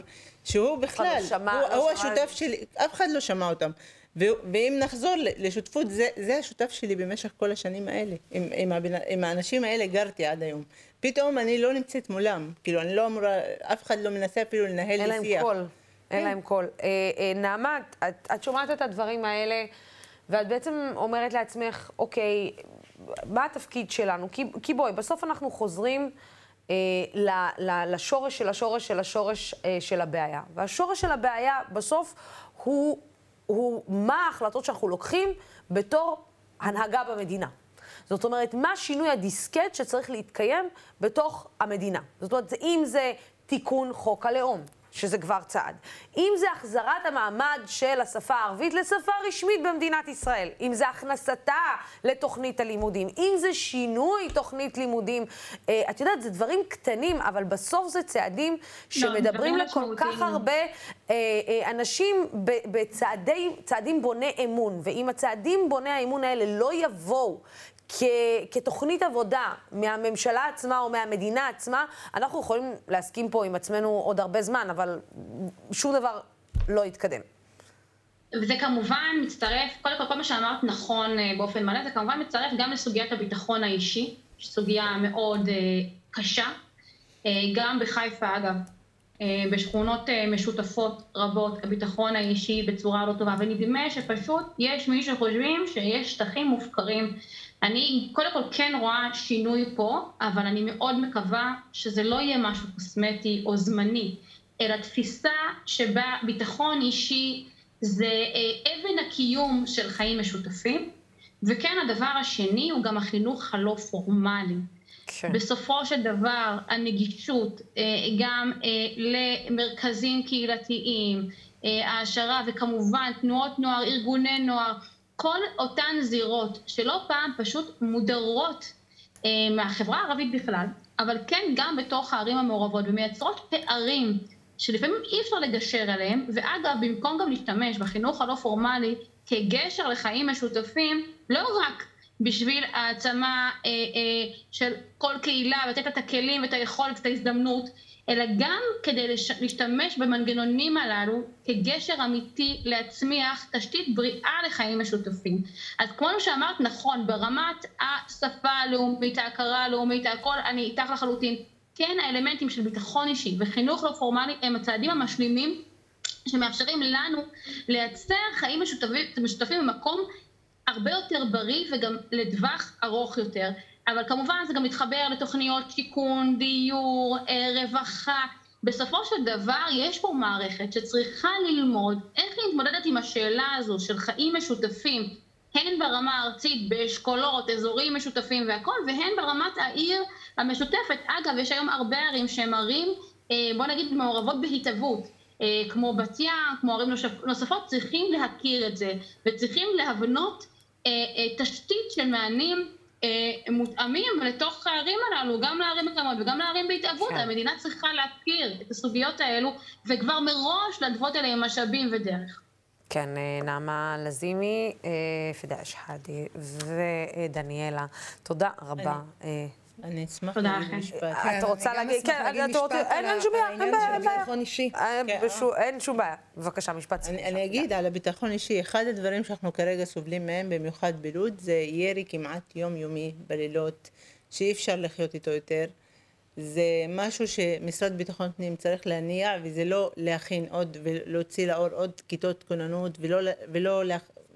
שהוא בכלל, לא שמע- הוא, לא הוא השותף שלי, אף אחד לא שמע אותם. ואם נחזור לשותפות, זה, זה השותף שלי במשך כל השנים האלה. עם, עם, הבן, עם האנשים האלה גרתי עד היום. פתאום אני לא נמצאת מולם. כאילו, אני לא אמורה, אף אחד לא מנסה אפילו לנהל אין לי להם שיח. קול. אין כן. להם קול. אה, אה, נעמה, את, את שומעת את הדברים האלה, ואת בעצם אומרת לעצמך, אוקיי, מה התפקיד שלנו? כי, כי בואי, בסוף אנחנו חוזרים אה, ל, ל, לשורש של השורש של השורש אה, של הבעיה. והשורש של הבעיה בסוף הוא, הוא מה ההחלטות שאנחנו לוקחים בתור הנהגה במדינה. זאת אומרת, מה שינוי הדיסקט שצריך להתקיים בתוך המדינה. זאת אומרת, אם זה תיקון חוק הלאום, שזה כבר צעד. אם זה החזרת המעמד של השפה הערבית לשפה רשמית במדינת ישראל, אם זה הכנסתה לתוכנית הלימודים, אם זה שינוי תוכנית לימודים, אה, את יודעת, זה דברים קטנים, אבל בסוף זה צעדים לא, שמדברים לא, לכל כך הרבה אה, אה, אנשים בצעדים בוני אמון, ואם הצעדים בוני האמון האלה לא יבואו כ, כתוכנית עבודה מהממשלה עצמה או מהמדינה עצמה, אנחנו יכולים להסכים פה עם עצמנו עוד הרבה זמן, אבל שום דבר לא יתקדם. וזה כמובן מצטרף, קודם כל, כל מה שאמרת נכון אה, באופן מלא, זה כמובן מצטרף גם לסוגיית הביטחון האישי, סוגיה מאוד uh, קשה. Uh, גם בחיפה, אגב, בשכונות משותפות רבות, הביטחון האישי בצורה לא טובה, ונדמה שפשוט יש מי שחושבים שיש שטחים מופקרים אני קודם כל כן רואה שינוי פה, אבל אני מאוד מקווה שזה לא יהיה משהו קוסמטי או זמני, אלא תפיסה שבה ביטחון אישי זה אה, אבן הקיום של חיים משותפים, וכן הדבר השני הוא גם החינוך הלא פורמלי. כן. בסופו של דבר הנגישות אה, גם אה, למרכזים קהילתיים, העשרה וכמובן תנועות נוער, ארגוני נוער, כל אותן זירות שלא פעם פשוט מודרות אה, מהחברה הערבית בכלל, אבל כן גם בתוך הערים המעורבות ומייצרות פערים שלפעמים אי אפשר לגשר עליהם, ואגב, במקום גם להשתמש בחינוך הלא פורמלי כגשר לחיים משותפים, לא רק בשביל העצמה אה, אה, של כל קהילה, ולתת לה את הכלים ואת היכולת, את ההזדמנות, אלא גם כדי. להשתמש במנגנונים הללו כגשר אמיתי להצמיח תשתית בריאה לחיים משותפים. אז כמו שאמרת, נכון, ברמת השפה הלאומית, ההכרה הלאומית, הכל, אני איתך לחלוטין. כן, האלמנטים של ביטחון אישי וחינוך לא פורמלי הם הצעדים המשלימים שמאפשרים לנו לייצר חיים משותפים, משותפים במקום הרבה יותר בריא וגם לטווח ארוך יותר. אבל כמובן זה גם מתחבר לתוכניות שיכון, דיור, אה, רווחה. בסופו של דבר יש פה מערכת שצריכה ללמוד איך היא מתמודדת עם השאלה הזו של חיים משותפים, הן ברמה הארצית באשכולות, אזורים משותפים והכול, והן ברמת העיר המשותפת. אגב, יש היום הרבה ערים שהן ערים, אה, בוא נגיד, מעורבות בהתהוות. אה, כמו בת ים, כמו ערים נוספות, צריכים להכיר את זה, וצריכים להבנות תשתית של מענים מותאמים לתוך הערים הללו, גם לערים הקיימות וגם לערים בהתהוות. כן. המדינה צריכה להכיר את הסוגיות האלו, וכבר מראש להתוות אליהם משאבים ודרך. כן, אה, נעמה לזימי, אה, פדאי שחאדי ודניאלה, תודה רבה. אני... אשמח להגיד משפט. את רוצה להגיד, כן, את רוצה, אין שום בעיה, אין בעיה, אין בעיה. אין שום בעיה. בבקשה, משפט סיכום. אני אגיד על הביטחון אישי, אחד הדברים שאנחנו כרגע סובלים מהם, במיוחד בלוד, זה ירי כמעט יומיומי בלילות, שאי אפשר לחיות איתו יותר. זה משהו שמשרד ביטחון פנים צריך להניע, וזה לא להכין עוד ולהוציא לאור עוד כיתות כוננות, ולא, ולא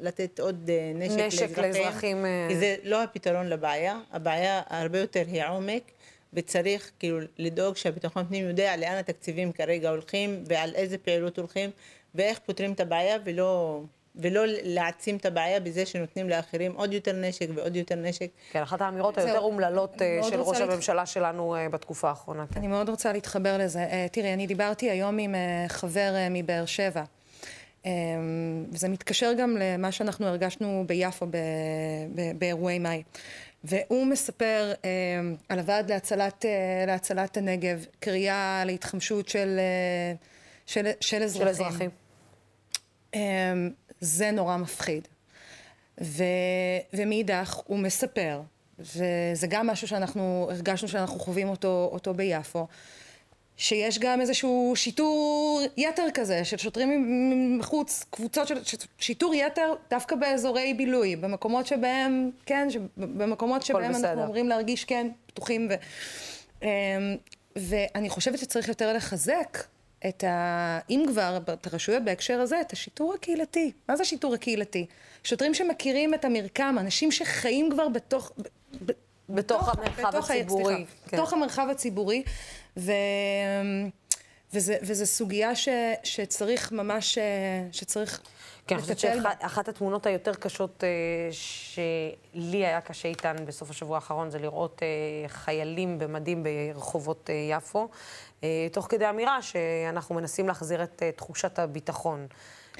לתת עוד אה, נשק, נשק לאזרחים. לאזרחים. אה, כי זה לא הפתרון לבעיה, הבעיה הרבה יותר היא עומק, וצריך כאילו לדאוג שהביטחון פנים יודע לאן התקציבים כרגע הולכים, ועל איזה פעילות הולכים, ואיך פותרים את הבעיה, ולא... ולא להעצים את הבעיה בזה שנותנים לאחרים עוד יותר נשק ועוד יותר נשק. כן, אחת האמירות היותר אומללות אה, של ראש הממשלה שלנו בתקופה האחרונה. אני מאוד רוצה להתחבר לזה. תראי, אני דיברתי היום עם חבר מבאר שבע. אמ, וזה מתקשר גם למה שאנחנו הרגשנו ביפו באירועי מאי. והוא מספר אמ, על הוועד להצלת, אה, להצלת הנגב, קריאה להתחמשות של, אה, של, של אזרחים. של אזרחים. אמ, זה נורא מפחיד. ו, ומאידך הוא מספר, וזה גם משהו שאנחנו הרגשנו שאנחנו חווים אותו, אותו ביפו, שיש גם איזשהו שיטור יתר כזה של שוטרים מחוץ, קבוצות של שיטור יתר דווקא באזורי בילוי, במקומות שבהם, כן, במקומות שבהם בסדר. אנחנו אמורים להרגיש, כן, פתוחים ו... אמ, ואני חושבת שצריך יותר לחזק את ה... אם כבר, את הרשויות בהקשר הזה, את השיטור הקהילתי. מה זה השיטור הקהילתי? שוטרים שמכירים את המרקם, אנשים שחיים כבר בתוך... ב, בתוך המרחב בתוך, הציבורי. סליחה, כן. בתוך המרחב הציבורי, ו... וזה, וזה סוגיה ש, שצריך ממש, אה, שצריך כן, אני חושבת לטפל בה. שאחת התמונות היותר קשות אה, שלי היה קשה איתן בסוף השבוע האחרון זה לראות אה, חיילים במדים ברחובות אה, יפו, אה, תוך כדי אמירה שאנחנו מנסים להחזיר את אה, תחושת הביטחון.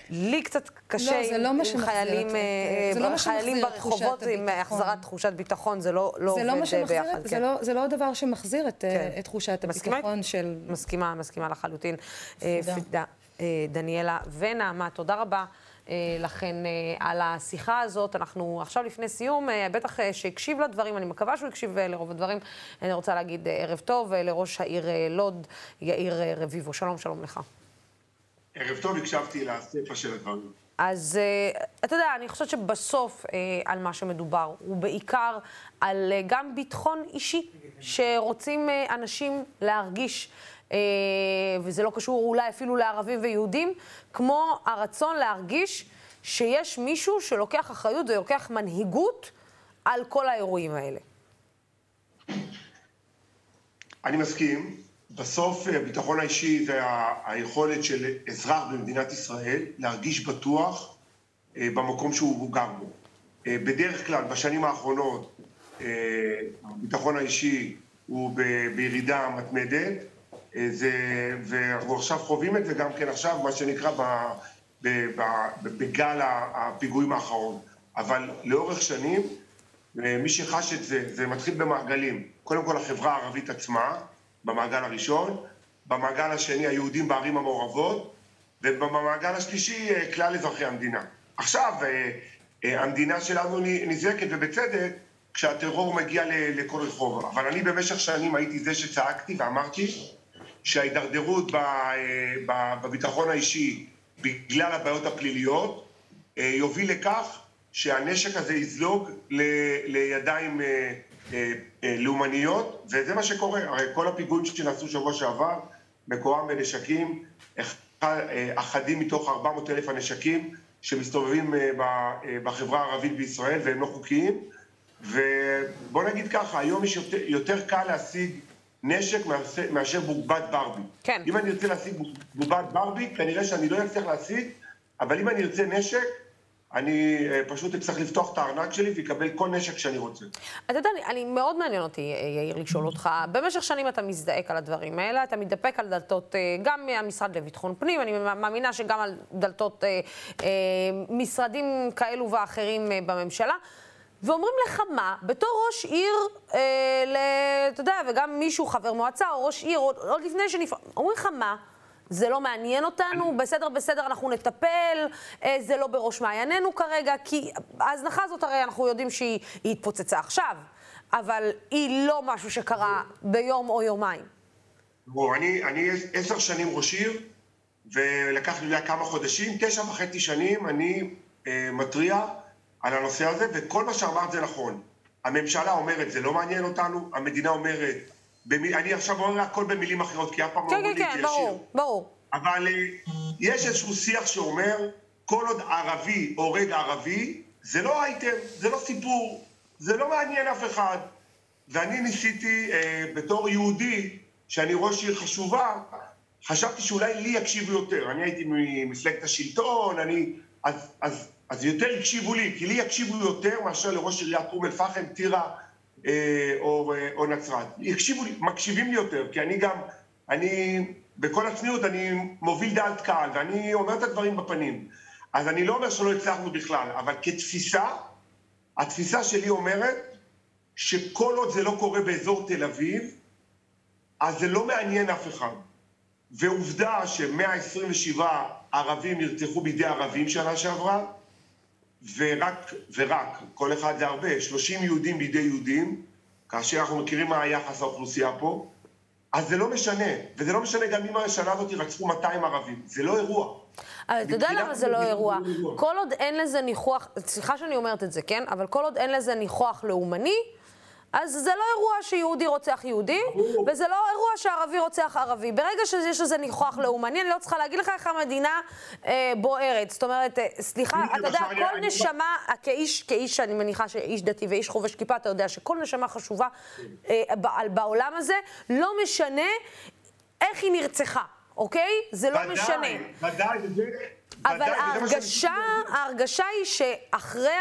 לי קצת קשה לא, זה לא עם, עם חיילים, אה, זה לא חיילים את תחושת ברחובות עם. החזרת תחושת ביטחון, זה לא, לא זה לא עובד מה שמחזיר, ביחד. זה כן. לא, זה לא הדבר שמחזיר את, אה, כן. את תחושת מסכימה? הביטחון של... מסכימה, מסכימה לחלוטין. אה, אה, דניאלה ונעמה, תודה רבה. אה, לכן אה, על השיחה הזאת, אנחנו עכשיו לפני סיום, אה, בטח אה, שהקשיב לדברים, אני מקווה שהוא הקשיב אה, לרוב הדברים. אני רוצה להגיד אה, ערב טוב אה, לראש העיר אה, לוד, יאיר אה, רביבו. שלום, שלום לך. ערב טוב, הקשבתי לסיפה של הדברים. אז אה, אתה יודע, אני חושבת שבסוף אה, על מה שמדובר, הוא בעיקר על אה, גם ביטחון אישי, שרוצים אנשים להרגיש, וזה לא קשור אולי אפילו לערבים ויהודים, כמו הרצון להרגיש שיש מישהו שלוקח אחריות ולוקח מנהיגות על כל האירועים האלה. אני מסכים, בסוף אה, הביטחון האישי זה היכולת של אזרח במדינת ישראל להרגיש בטוח אה, במקום שהוא גר בו. אה, בדרך כלל, בשנים האחרונות, הביטחון האישי הוא בירידה מתמדת, זה, ואנחנו עכשיו חווים את זה גם כן עכשיו, מה שנקרא, ב, בגל הפיגועים האחרון. אבל לאורך שנים, מי שחש את זה, זה מתחיל במעגלים. קודם כל החברה הערבית עצמה, במעגל הראשון, במעגל השני היהודים בערים המעורבות, ובמעגל השלישי אה, כלל אזרחי המדינה. עכשיו, אה, אה, המדינה שלנו נזעקת, ובצדק, כשהטרור מגיע לכל רחוב. אבל אני במשך שנים הייתי זה שצעקתי ואמרתי שההידרדרות בביטחון האישי בגלל הבעיות הפליליות יוביל לכך שהנשק הזה יזלוג לידיים לאומניות, וזה מה שקורה. הרי כל הפיגועים שנעשו שבוע שעבר, מקורם בנשקים, אה, אחדים מתוך 400 אלף הנשקים שמסתובבים אה, אה, בחברה הערבית בישראל והם לא חוקיים. ובוא נגיד ככה, היום יש יותר, יותר קל להשיג נשק מאשר- מאשר בובת ברבי. כן. אם אני ארצה להשיג בובת ברבי, כנראה שאני לא אצליח להשיג, אבל אם אני ארצה נשק, אני אה, פשוט אצטרך לפתוח את הארנק שלי ויקבל כל נשק שאני רוצה. אתה יודע, אני, אני מאוד מעניין אותי, אה, יאיר, לשאול אותך, במשך שנים אתה מזדעק על הדברים האלה, אתה מתדפק על דלתות, אה, גם מהמשרד לביטחון פנים, אני מאמינה שגם על דלתות משרדים כאלו ואחרים בממשלה. ואומרים לך מה, בתור ראש עיר, אה, ל, אתה יודע, וגם מישהו, חבר מועצה או ראש עיר, עוד, עוד לפני שנפ... אומרים לך מה, זה לא מעניין אותנו, בסדר, בסדר, אנחנו נטפל, אה, זה לא בראש מעיינינו כרגע, כי ההזנחה הזאת הרי אנחנו יודעים שהיא היא התפוצצה עכשיו, אבל היא לא משהו שקרה ביום או יומיים. תראו, אני, אני עשר שנים ראש עיר, ולקח לי אולי כמה חודשים, תשע וחצי שנים אני אה, מתריע על הנושא הזה, וכל מה שאמרת זה נכון. הממשלה אומרת, זה לא מעניין אותנו, המדינה אומרת, במי, אני עכשיו אומר הכל במילים אחרות, כי אף פעם לא כן, אמרו כן, לי את כן, זה ישיר. ברור, ברור. אבל אה, יש איזשהו שיח שאומר, כל עוד ערבי הורג ערבי, זה לא אייטם, זה לא סיפור, זה לא מעניין אף אחד. ואני ניסיתי, אה, בתור יהודי, שאני ראש עיר חשובה, חשבתי שאולי לי יקשיבו יותר. אני הייתי ממפלגת השלטון, אני... אז, אז, אז יותר הקשיבו לי, כי לי יקשיבו יותר מאשר לראש עיריית אום אל-פחם, טירה או, אה, או נצרת. יקשיבו לי, מקשיבים לי יותר, כי אני גם, אני, בכל הצניעות, אני מוביל דעת קהל, ואני אומר את הדברים בפנים. אז אני לא אומר שלא הצלחנו בכלל, אבל כתפיסה, התפיסה שלי אומרת שכל עוד זה לא קורה באזור תל אביב, אז זה לא מעניין אף אחד. ועובדה ש-127 ערבים נרצחו בידי ערבים שנה שעברה, ורק, ורק, כל אחד זה הרבה, 30 יהודים בידי יהודים, כאשר אנחנו מכירים מה היחס האוכלוסייה פה, אז זה לא משנה, וזה לא משנה גם אם השנה הזאת רצחו 200 ערבים, זה לא אירוע. אבל אתה יודע למה זה לא? זה לא אירוע. כל עוד אין לזה ניחוח, סליחה שאני אומרת את זה, כן? אבל כל עוד אין לזה ניחוח לאומני, אז זה לא אירוע שיהודי רוצח יהודי, וזה לא אירוע שערבי רוצח ערבי. ברגע שיש איזה ניחוח לאומני, אני לא צריכה להגיד לך איך המדינה אה, בוערת. זאת אומרת, אה, סליחה, אתה יודע, כל נשמה, כאיש, כאיש, אני מניחה שאיש דתי ואיש חובש כיפה, אתה יודע שכל נשמה חשובה אה, בעולם הזה, לא משנה איך היא נרצחה, אוקיי? זה לא משנה. ודאי, ודאי, אבל ההרגשה, ההרגשה היא שאחרי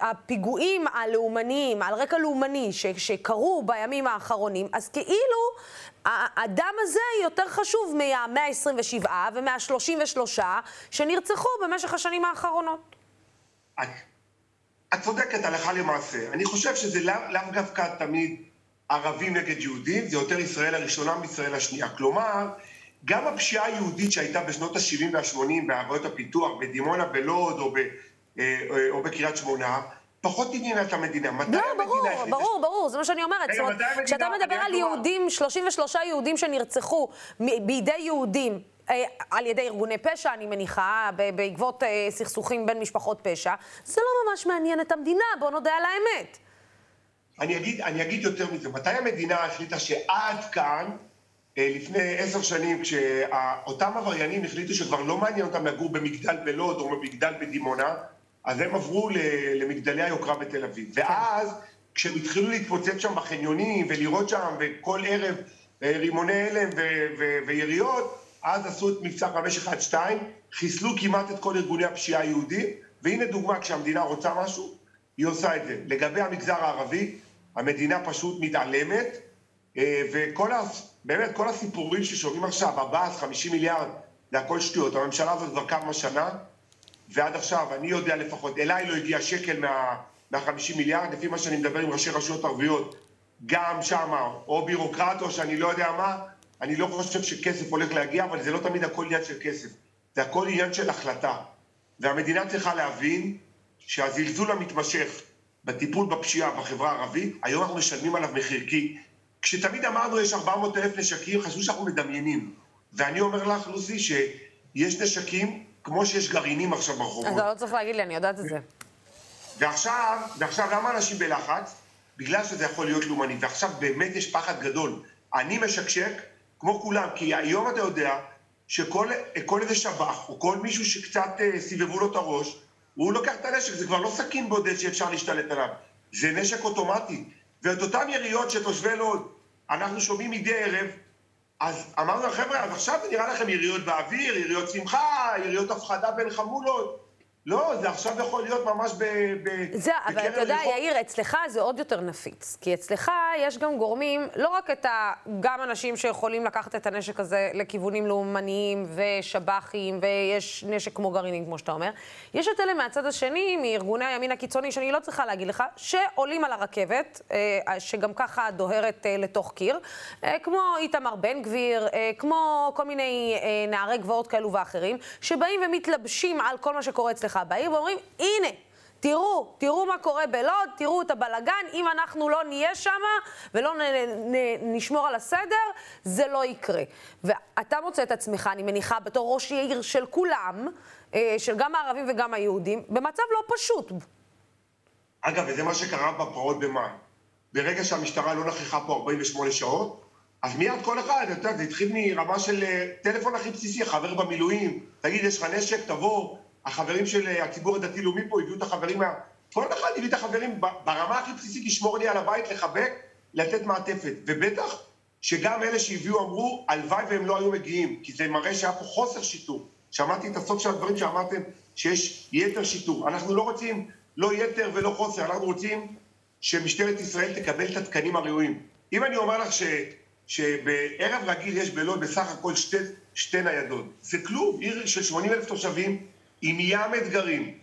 הפיגועים הלאומניים, על רקע לאומני, שקרו בימים האחרונים, אז כאילו הדם הזה יותר חשוב מה-127 ומה-33 שנרצחו במשך השנים האחרונות. את צודקת הלכה למעשה. אני חושב שזה לאו דווקא תמיד ערבים נגד יהודים, זה יותר ישראל הראשונה מישראל השנייה. כלומר, גם הפשיעה היהודית שהייתה בשנות ה-70 וה-80 בעבודות הפיתוח, בדימונה, בלוד או, ב, אה, אה, או בקריית שמונה, פחות עניינה את המדינה. מתי לא, המדינה ברור, החליטה... ברור, ש... ברור, זה מה שאני אומרת. רגע, מתי המדינה... כשאתה מדבר על יהודים, 33 יהודים שנרצחו בידי יהודים, אה, על ידי ארגוני פשע, אני מניחה, בעקבות סכסוכים בין משפחות פשע, זה לא ממש מעניין את המדינה, בוא נודה על האמת. אני אגיד, אני אגיד יותר מזה, מתי המדינה החליטה שעד כאן לפני עשר שנים, כשאותם עבריינים החליטו שכבר לא מעניין אותם לגור במגדל בלוד או במגדל בדימונה, אז הם עברו למגדלי היוקרה בתל אביב. ואז, כשהם התחילו להתפוצץ שם בחניונים ולראות שם, וכל ערב אה, רימוני הלם ויריות, אז עשו את מבצע 512, חיסלו כמעט את כל ארגוני הפשיעה היהודים, והנה דוגמה, כשהמדינה רוצה משהו, היא עושה את זה. לגבי המגזר הערבי, המדינה פשוט מתעלמת, אה, וכל. באמת, כל הסיפורים ששומעים עכשיו, 14, 50 מיליארד, זה הכל שטויות. הממשלה הזאת כבר כמה שנה, ועד עכשיו, אני יודע לפחות, אליי לא הגיע שקל מה, מה-50 מיליארד, לפי מה שאני מדבר עם ראשי רשויות ערביות, גם שמה, או בירוקרט, או שאני לא יודע מה, אני לא חושב שכסף הולך להגיע, אבל זה לא תמיד הכל עניין של כסף, זה הכל עניין של החלטה. והמדינה צריכה להבין שהזלזול המתמשך בטיפול בפשיעה בחברה הערבית, היום אנחנו משלמים עליו מחיר, כי כשתמיד אמרנו יש 400 אלף נשקים, חשבו שאנחנו מדמיינים. ואני אומר לך, לוסי, שיש נשקים כמו שיש גרעינים עכשיו ברחובות. אתה לא צריך להגיד לי, אני יודעת את זה. ועכשיו, ועכשיו למה אנשים בלחץ? בגלל שזה יכול להיות לאומני. ועכשיו באמת יש פחד גדול. אני משקשק כמו כולם, כי היום אתה יודע שכל איזה שב"ח, או כל מישהו שקצת אה, סיבבו לו את הראש, הוא לוקח את הנשק, זה כבר לא סכין בודד שאפשר להשתלט עליו, זה נשק אוטומטי. ואת אותן יריות שתושבי לוד, אנחנו שומעים מדי ערב, אז אמרנו, חבר'ה, אז עכשיו זה נראה לכם יריות באוויר, יריות שמחה, יריות הפחדה בין חמולות. לא, זה עכשיו יכול להיות ממש ב... ב זה, אבל אתה יודע, יאיר, אצלך זה עוד יותר נפיץ. כי אצלך יש גם גורמים, לא רק את ה... גם אנשים שיכולים לקחת את הנשק הזה לכיוונים לאומניים ושב"חים, ויש נשק כמו גרעינים, כמו שאתה אומר. יש את אלה מהצד השני, מארגוני הימין הקיצוני, שאני לא צריכה להגיד לך, שעולים על הרכבת, אה, שגם ככה דוהרת אה, לתוך קיר, אה, כמו איתמר בן גביר, כמו כל מיני נערי גבעות כאלו ואחרים, שבאים ומתלבשים על כל מה שקורה אצלך. אצלך בעיר ואומרים, הנה, תראו, תראו מה קורה בלוד, תראו את הבלגן, אם אנחנו לא נהיה שם ולא נ, נ, נשמור על הסדר, זה לא יקרה. ואתה מוצא את עצמך, אני מניחה, בתור ראש עיר של כולם, אה, של גם הערבים וגם היהודים, במצב לא פשוט. אגב, וזה מה שקרה בפרעות במאי. ברגע שהמשטרה לא נכחה פה 48 שעות, אז מיד כל אחד, אתה יודע, זה התחיל מרמה של אה, טלפון הכי בסיסי, חבר במילואים, תגיד, יש לך נשק, תבוא, החברים של אה, הציבור הדתי-לאומי פה הביאו את החברים. כל אחד הביא את החברים ברמה הכי בסיסית לשמור לי על הבית, לחבק, לתת מעטפת. ובטח שגם אלה שהביאו אמרו, הלוואי והם לא היו מגיעים, כי זה מראה שהיה פה חוסר שיטור. שמעתי את הסוף של הדברים שאמרתם, שיש יתר שיטור. אנחנו לא רוצים לא יתר ולא חוסר, אנחנו רוצים שמשטרת ישראל תקבל את התקנים הראויים. אם אני אומר לך ש, שבערב רגיל יש בלוד בסך הכל שתי, שתי ניידות, זה כלום, עיר של 80 אלף תושבים, עם ים אתגרים.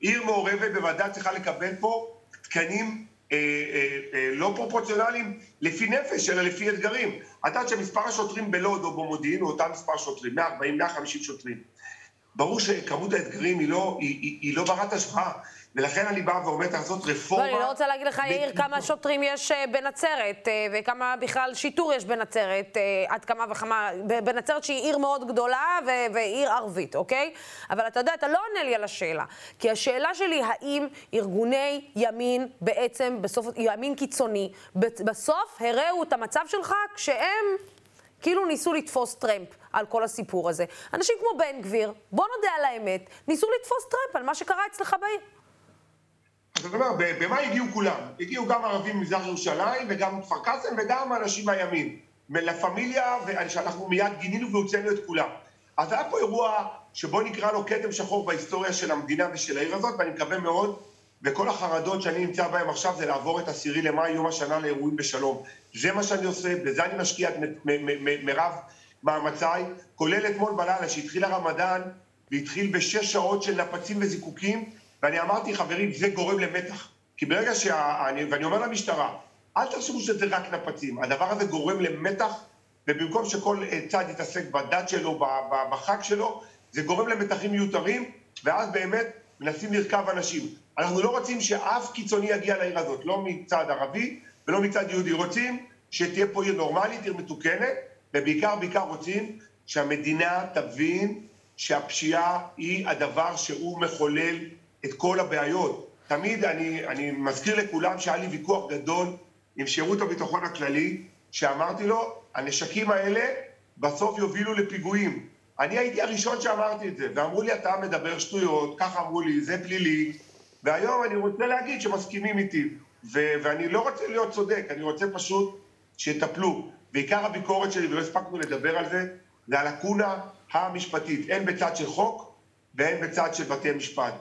עיר מעורבת בוודאי צריכה לקבל פה תקנים אה, אה, אה, לא פרופורציונליים לפי נפש, אלא לפי אתגרים. את יודעת שמספר השוטרים בלוד או במודיעין הוא אותם מספר שוטרים, 140-150 שוטרים. ברור שכמות האתגרים היא לא, היא, היא, היא לא ברת השוואה. ולכן אני בא ואומר, צריך לעשות רפורמה. לא, אני לא רוצה להגיד לך, יאיר, כמה שוטרים יש אה, בנצרת, אה, וכמה בכלל שיטור יש בנצרת, אה, עד כמה וכמה, בנצרת שהיא עיר מאוד גדולה ועיר ערבית, אוקיי? אבל אתה יודע, אתה לא עונה לי על השאלה. כי השאלה שלי, האם ארגוני ימין בעצם, בסוף, ימין קיצוני, בסוף הראו את המצב שלך כשהם... כאילו ניסו לתפוס טרמפ על כל הסיפור הזה. אנשים כמו בן גביר, בוא נודה על האמת, ניסו לתפוס טרמפ על מה שקרה אצלך בעיר. אז אני אומר, במה הגיעו כולם? הגיעו גם ערבים ממזרח ירושלים וגם מכפר קאסם וגם אנשים מהימין. מלה פמיליה, שאנחנו מיד גינינו והוצאנו את כולם. אז היה פה אירוע שבו נקרא לו כתם שחור בהיסטוריה של המדינה ושל העיר הזאת, ואני מקווה מאוד, וכל החרדות שאני נמצא בהן עכשיו זה לעבור את עשירי למאי, יום השנה לאירועים בשלום. זה מה שאני עושה, בזה אני משקיע את מרב מאמציי, כולל אתמול בלילה שהתחיל הרמדאן והתחיל בשש שעות של נפצים וזיקוקים, ואני אמרתי, חברים, זה גורם למתח. כי ברגע שאני, ואני אומר למשטרה, אל תחשבו שזה רק נפצים, הדבר הזה גורם למתח, ובמקום שכל צד יתעסק בדת שלו, בחג שלו, זה גורם למתחים מיותרים, ואז באמת מנסים לרכב אנשים. אנחנו לא רוצים שאף קיצוני יגיע לעיר הזאת, לא מצד ערבי ולא מצד יהודי. רוצים שתהיה פה עיר נורמלית, עיר מתוקנת, ובעיקר, בעיקר רוצים שהמדינה תבין שהפשיעה היא הדבר שהוא מחולל את כל הבעיות. תמיד אני, אני מזכיר לכולם שהיה לי ויכוח גדול עם שירות הביטחון הכללי, שאמרתי לו, הנשקים האלה בסוף יובילו לפיגועים. אני הייתי הראשון שאמרתי את זה, ואמרו לי, אתה מדבר שטויות, ככה אמרו לי, זה פלילי, והיום אני רוצה להגיד שמסכימים איתי, ו- ואני לא רוצה להיות צודק, אני רוצה פשוט שיטפלו. ועיקר הביקורת שלי, ולא הספקנו לדבר על זה, זה הלקונה המשפטית, הן בצד של חוק והן בצד של בתי משפט.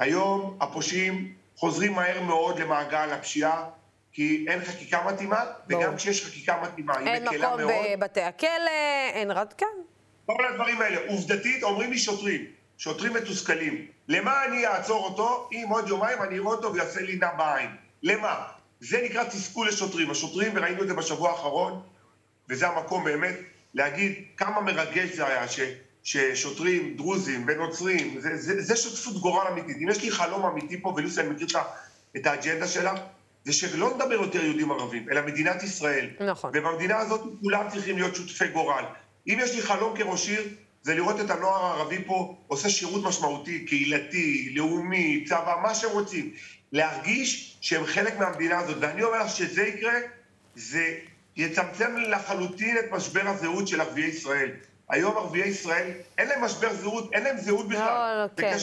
היום הפושעים חוזרים מהר מאוד למעגל הפשיעה, כי אין חקיקה מתאימה, וגם כשיש חקיקה מתאימה, היא מקלה מאוד. אין מקום בבתי הכלא, אין רד, כן. כל הדברים האלה. עובדתית, אומרים לי שוטרים, שוטרים מתוסכלים, למה אני אעצור אותו אם עוד יומיים אני אראה אותו ויעשה לי נע בעין? למה? זה נקרא תסכול לשוטרים. השוטרים, וראינו את זה בשבוע האחרון, וזה המקום באמת להגיד כמה מרגש זה היה ש, ששוטרים דרוזים ונוצרים, זה, זה, זה שותפות גורל אמיתית. אם יש לי חלום אמיתי פה, ולוסי, אני מכיר את האג'נדה שלה, זה שלא נדבר יותר יהודים ערבים, אלא מדינת ישראל. נכון. ובמדינה הזאת כולם צריכים להיות שותפי גורל. אם יש לי חלום כראש עיר, זה לראות את הנוער הערבי פה עושה שירות משמעותי, קהילתי, לאומי, צבא, מה שהם רוצים. להרגיש שהם חלק מהמדינה הזאת. ואני אומר לך שזה יקרה, זה יצמצם לחלוטין את משבר הזהות של ערביי ישראל. היום ערביי ישראל, אין להם משבר זהות, אין להם זהות בכלל. לא, לא, כן.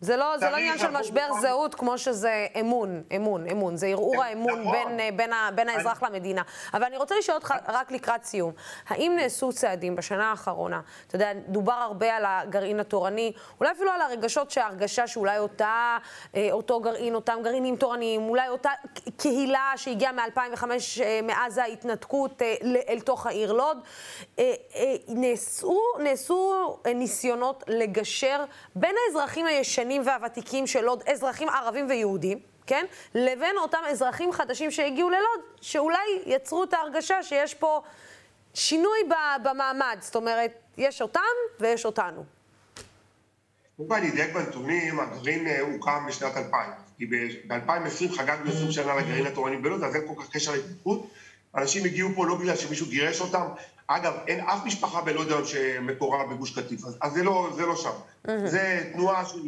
זה לא, זה לא עניין של משבר זהות כמו שזה אמון, אמון, אמון. זה ערעור כן, האמון נכון. בין, אה, בין, בין האזרח אני... למדינה. אבל אני רוצה לשאול אותך רק לקראת סיום. האם נעשו צעדים בשנה האחרונה? אתה יודע, דובר הרבה על הגרעין התורני, אולי אפילו על הרגשות שההרגשה שאולי אותה, אה, אותו גרעין, אותם גרעינים תורניים, אולי אותה קהילה שהגיעה מ-2005, אה, מאז ההתנתקות, אל תוך העיר לוד, נעשו, נעשו ניסיונות לגשר בין האזרחים הישנים השנים והוותיקים של לוד, אזרחים ערבים ויהודים, כן? לבין אותם אזרחים חדשים שהגיעו ללוד, שאולי יצרו את ההרגשה שיש פה שינוי במעמד. זאת אומרת, יש אותם ויש אותנו. קודם כל אני אדייק בנתונים, הגרעין אה, הוקם בשנת 2000. כי ב-2020 חגגנו 20 שנה לגרעין התורני בלוד, אז אין כל כך קשר להתנתקות. אנשים הגיעו פה לא בגלל שמישהו גירש אותם. אגב, אין אף משפחה בלוד היום שמקורה בגוש קטיף, אז, אז זה, לא, זה לא שם. Mm-hmm. זה תנועה של,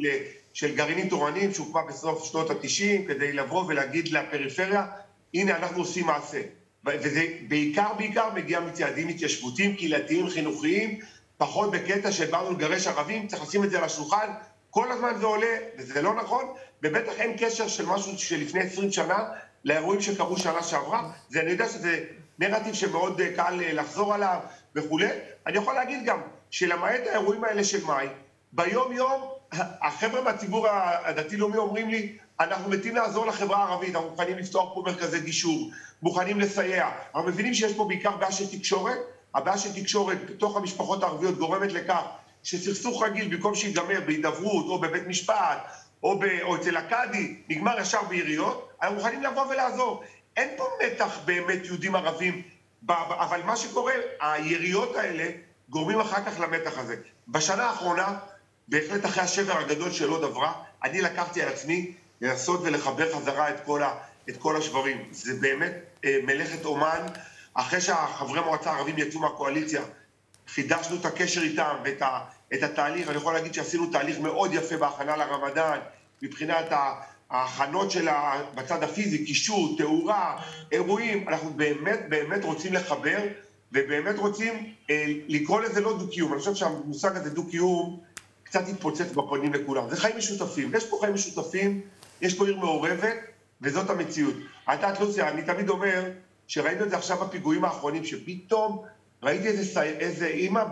של גרעינים תורניים שהוקמה בסוף שנות ה-90 כדי לבוא ולהגיד לפריפריה, הנה אנחנו עושים מעשה. וזה בעיקר בעיקר מגיע מצעדים התיישבותיים, קהילתיים, חינוכיים, פחות בקטע שבאנו לגרש ערבים, צריך לשים את זה על השולחן, כל הזמן זה עולה, וזה לא נכון, ובטח אין קשר של משהו שלפני 20 שנה לאירועים שקרו שנה שעברה. זה, אני יודע שזה נרטיב שמאוד אה, קל אה, לחזור עליו וכולי. אני יכול להגיד גם שלמעט האירועים האלה של מאי, ביום יום החבר'ה מהציבור הדתי-לאומי אומרים לי, אנחנו מתים לעזור לחברה הערבית, אנחנו מוכנים לפתוח פה מרכזי גישור, מוכנים לסייע. אנחנו מבינים שיש פה בעיקר בעיה של תקשורת, הבעיה של תקשורת בתוך המשפחות הערביות גורמת לכך שסכסוך רגיל, במקום שיגמר בהידברות או בבית משפט או, ב, או אצל הקאדי, נגמר ישר ביריות, אנחנו מוכנים לבוא ולעזור. אין פה מתח באמת יהודים ערבים, אבל מה שקורה, היריות האלה גורמים אחר כך למתח הזה. בשנה האחרונה, בהחלט אחרי השבר הגדול של עוד עברה, אני לקחתי על עצמי לנסות ולחבר חזרה את כל, ה, את כל השברים. זה באמת אה, מלאכת אומן. אחרי שהחברי מועצה הערבים יצאו מהקואליציה, חידשנו את הקשר איתם ואת ה, את התהליך. אני יכול להגיד שעשינו תהליך מאוד יפה בהכנה לרמדאן, מבחינת ההכנות שלה בצד הפיזי, קישור, תאורה, אירועים. אנחנו באמת באמת רוצים לחבר, ובאמת רוצים אה, לקרוא לזה לא דו-קיום. אני חושב שהמושג הזה דו-קיום קצת התפוצץ בפנים לכולם. זה חיים משותפים. יש פה חיים משותפים, יש פה עיר מעורבת, וזאת המציאות. את יודעת, לוסיה, אני תמיד אומר, שראינו את זה עכשיו בפיגועים האחרונים, שפתאום ראיתי איזה, סי... איזה אימא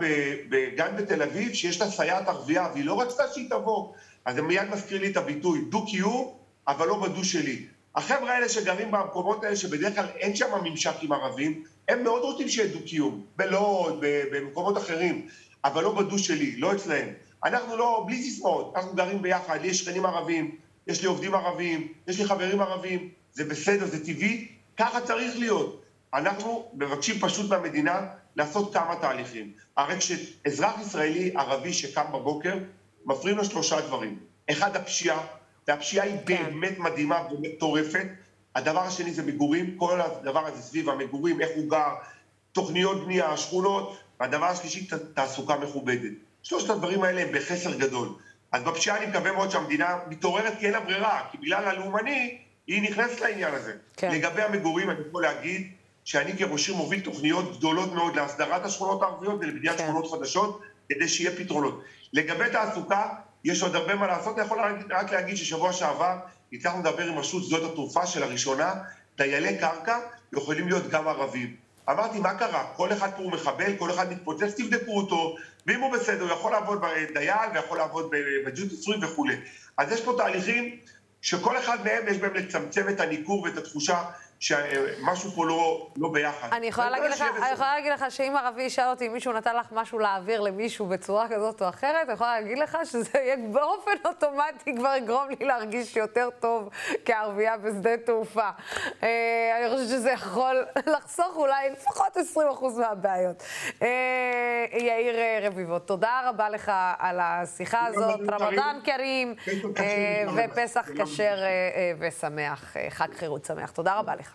בגן בתל אביב שיש לה סייעת ערבייה, והיא לא רצתה שהיא תבוא. אז זה מיד מזכיר לי את הביטוי, דו-קיום, אבל לא בדו שלי. החבר'ה האלה שגרים במקומות האלה, שבדרך כלל אין שם ממשק עם ערבים, הם מאוד רוצים שיהיה דו-קיום, בלוד, במקומות אחרים, אבל לא בדו שלי, לא אצלהם. אנחנו לא, בלי סיסמאות, אנחנו גרים ביחד, לי יש שכנים ערבים, יש לי עובדים ערבים, יש לי חברים ערבים, זה בסדר, זה טבעי, ככה צריך להיות. אנחנו מבקשים פשוט מהמדינה לעשות כמה תהליכים. הרי כשאזרח ישראלי ערבי שקם בבוקר, מפריעים לו שלושה דברים. אחד, הפשיעה, והפשיעה היא כן. באמת מדהימה ומטורפת. הדבר השני זה מגורים, כל הדבר הזה סביב המגורים, איך הוא גר, תוכניות בנייה, שכונות, והדבר השלישי, תעסוקה מכובדת. שלושת הדברים האלה הם בחסר גדול. אז בפשיעה אני מקווה מאוד שהמדינה מתעוררת כי אין לה ברירה, כי בגלל הלאומני היא נכנסת לעניין הזה. כן. לגבי המגורים אני יכול להגיד שאני כראש עיר מוביל תוכניות גדולות מאוד להסדרת השכונות הערביות ולבניית כן. שכונות חדשות, כדי שיהיה פתרונות. לגבי תעסוקה, יש עוד הרבה מה לעשות, אני יכול רק להגיד ששבוע שעבר הצלחנו לדבר עם רשות שדות התעופה שלראשונה, דיילי קרקע יכולים להיות גם ערבים. אמרתי, מה קרה? כל אחד פה הוא מחבל, כל אחד מתפוצץ, תבדקו אותו, ואם הוא בסדר, הוא יכול לעבוד בדייל ויכול לעבוד בג'וטי סורי וכולי. אז יש פה תהליכים שכל אחד מהם יש בהם לצמצם את הניכור ואת התחושה שמשהו פה לא, לא ביחד. אני יכולה, להגיד לך, אני יכולה להגיד לך שאם ערבי ישאל אותי אם מישהו נתן לך משהו להעביר למישהו בצורה כזאת או אחרת, אני יכולה להגיד לך שזה יהיה באופן אוטומטי כבר יגרום לי להרגיש יותר טוב כערבייה בשדה תעופה. אה, אני חושבת שזה יכול לחסוך אולי לפחות 20% מהבעיות. אה, יאיר אה, רביבו, תודה רבה לך על השיחה הזאת. רמדאן קרים ופסח כשר ושמח, חג חירות שמח. תודה רבה לך.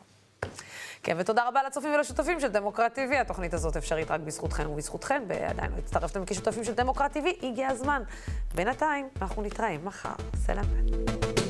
כן, ותודה רבה לצופים ולשותפים של דמוקרט TV. התוכנית הזאת אפשרית רק בזכותכם ובזכותכם, ועדיין לא הצטרפתם כשותפים של דמוקרט TV, הגיע הזמן. בינתיים, אנחנו נתראה מחר. סלאם.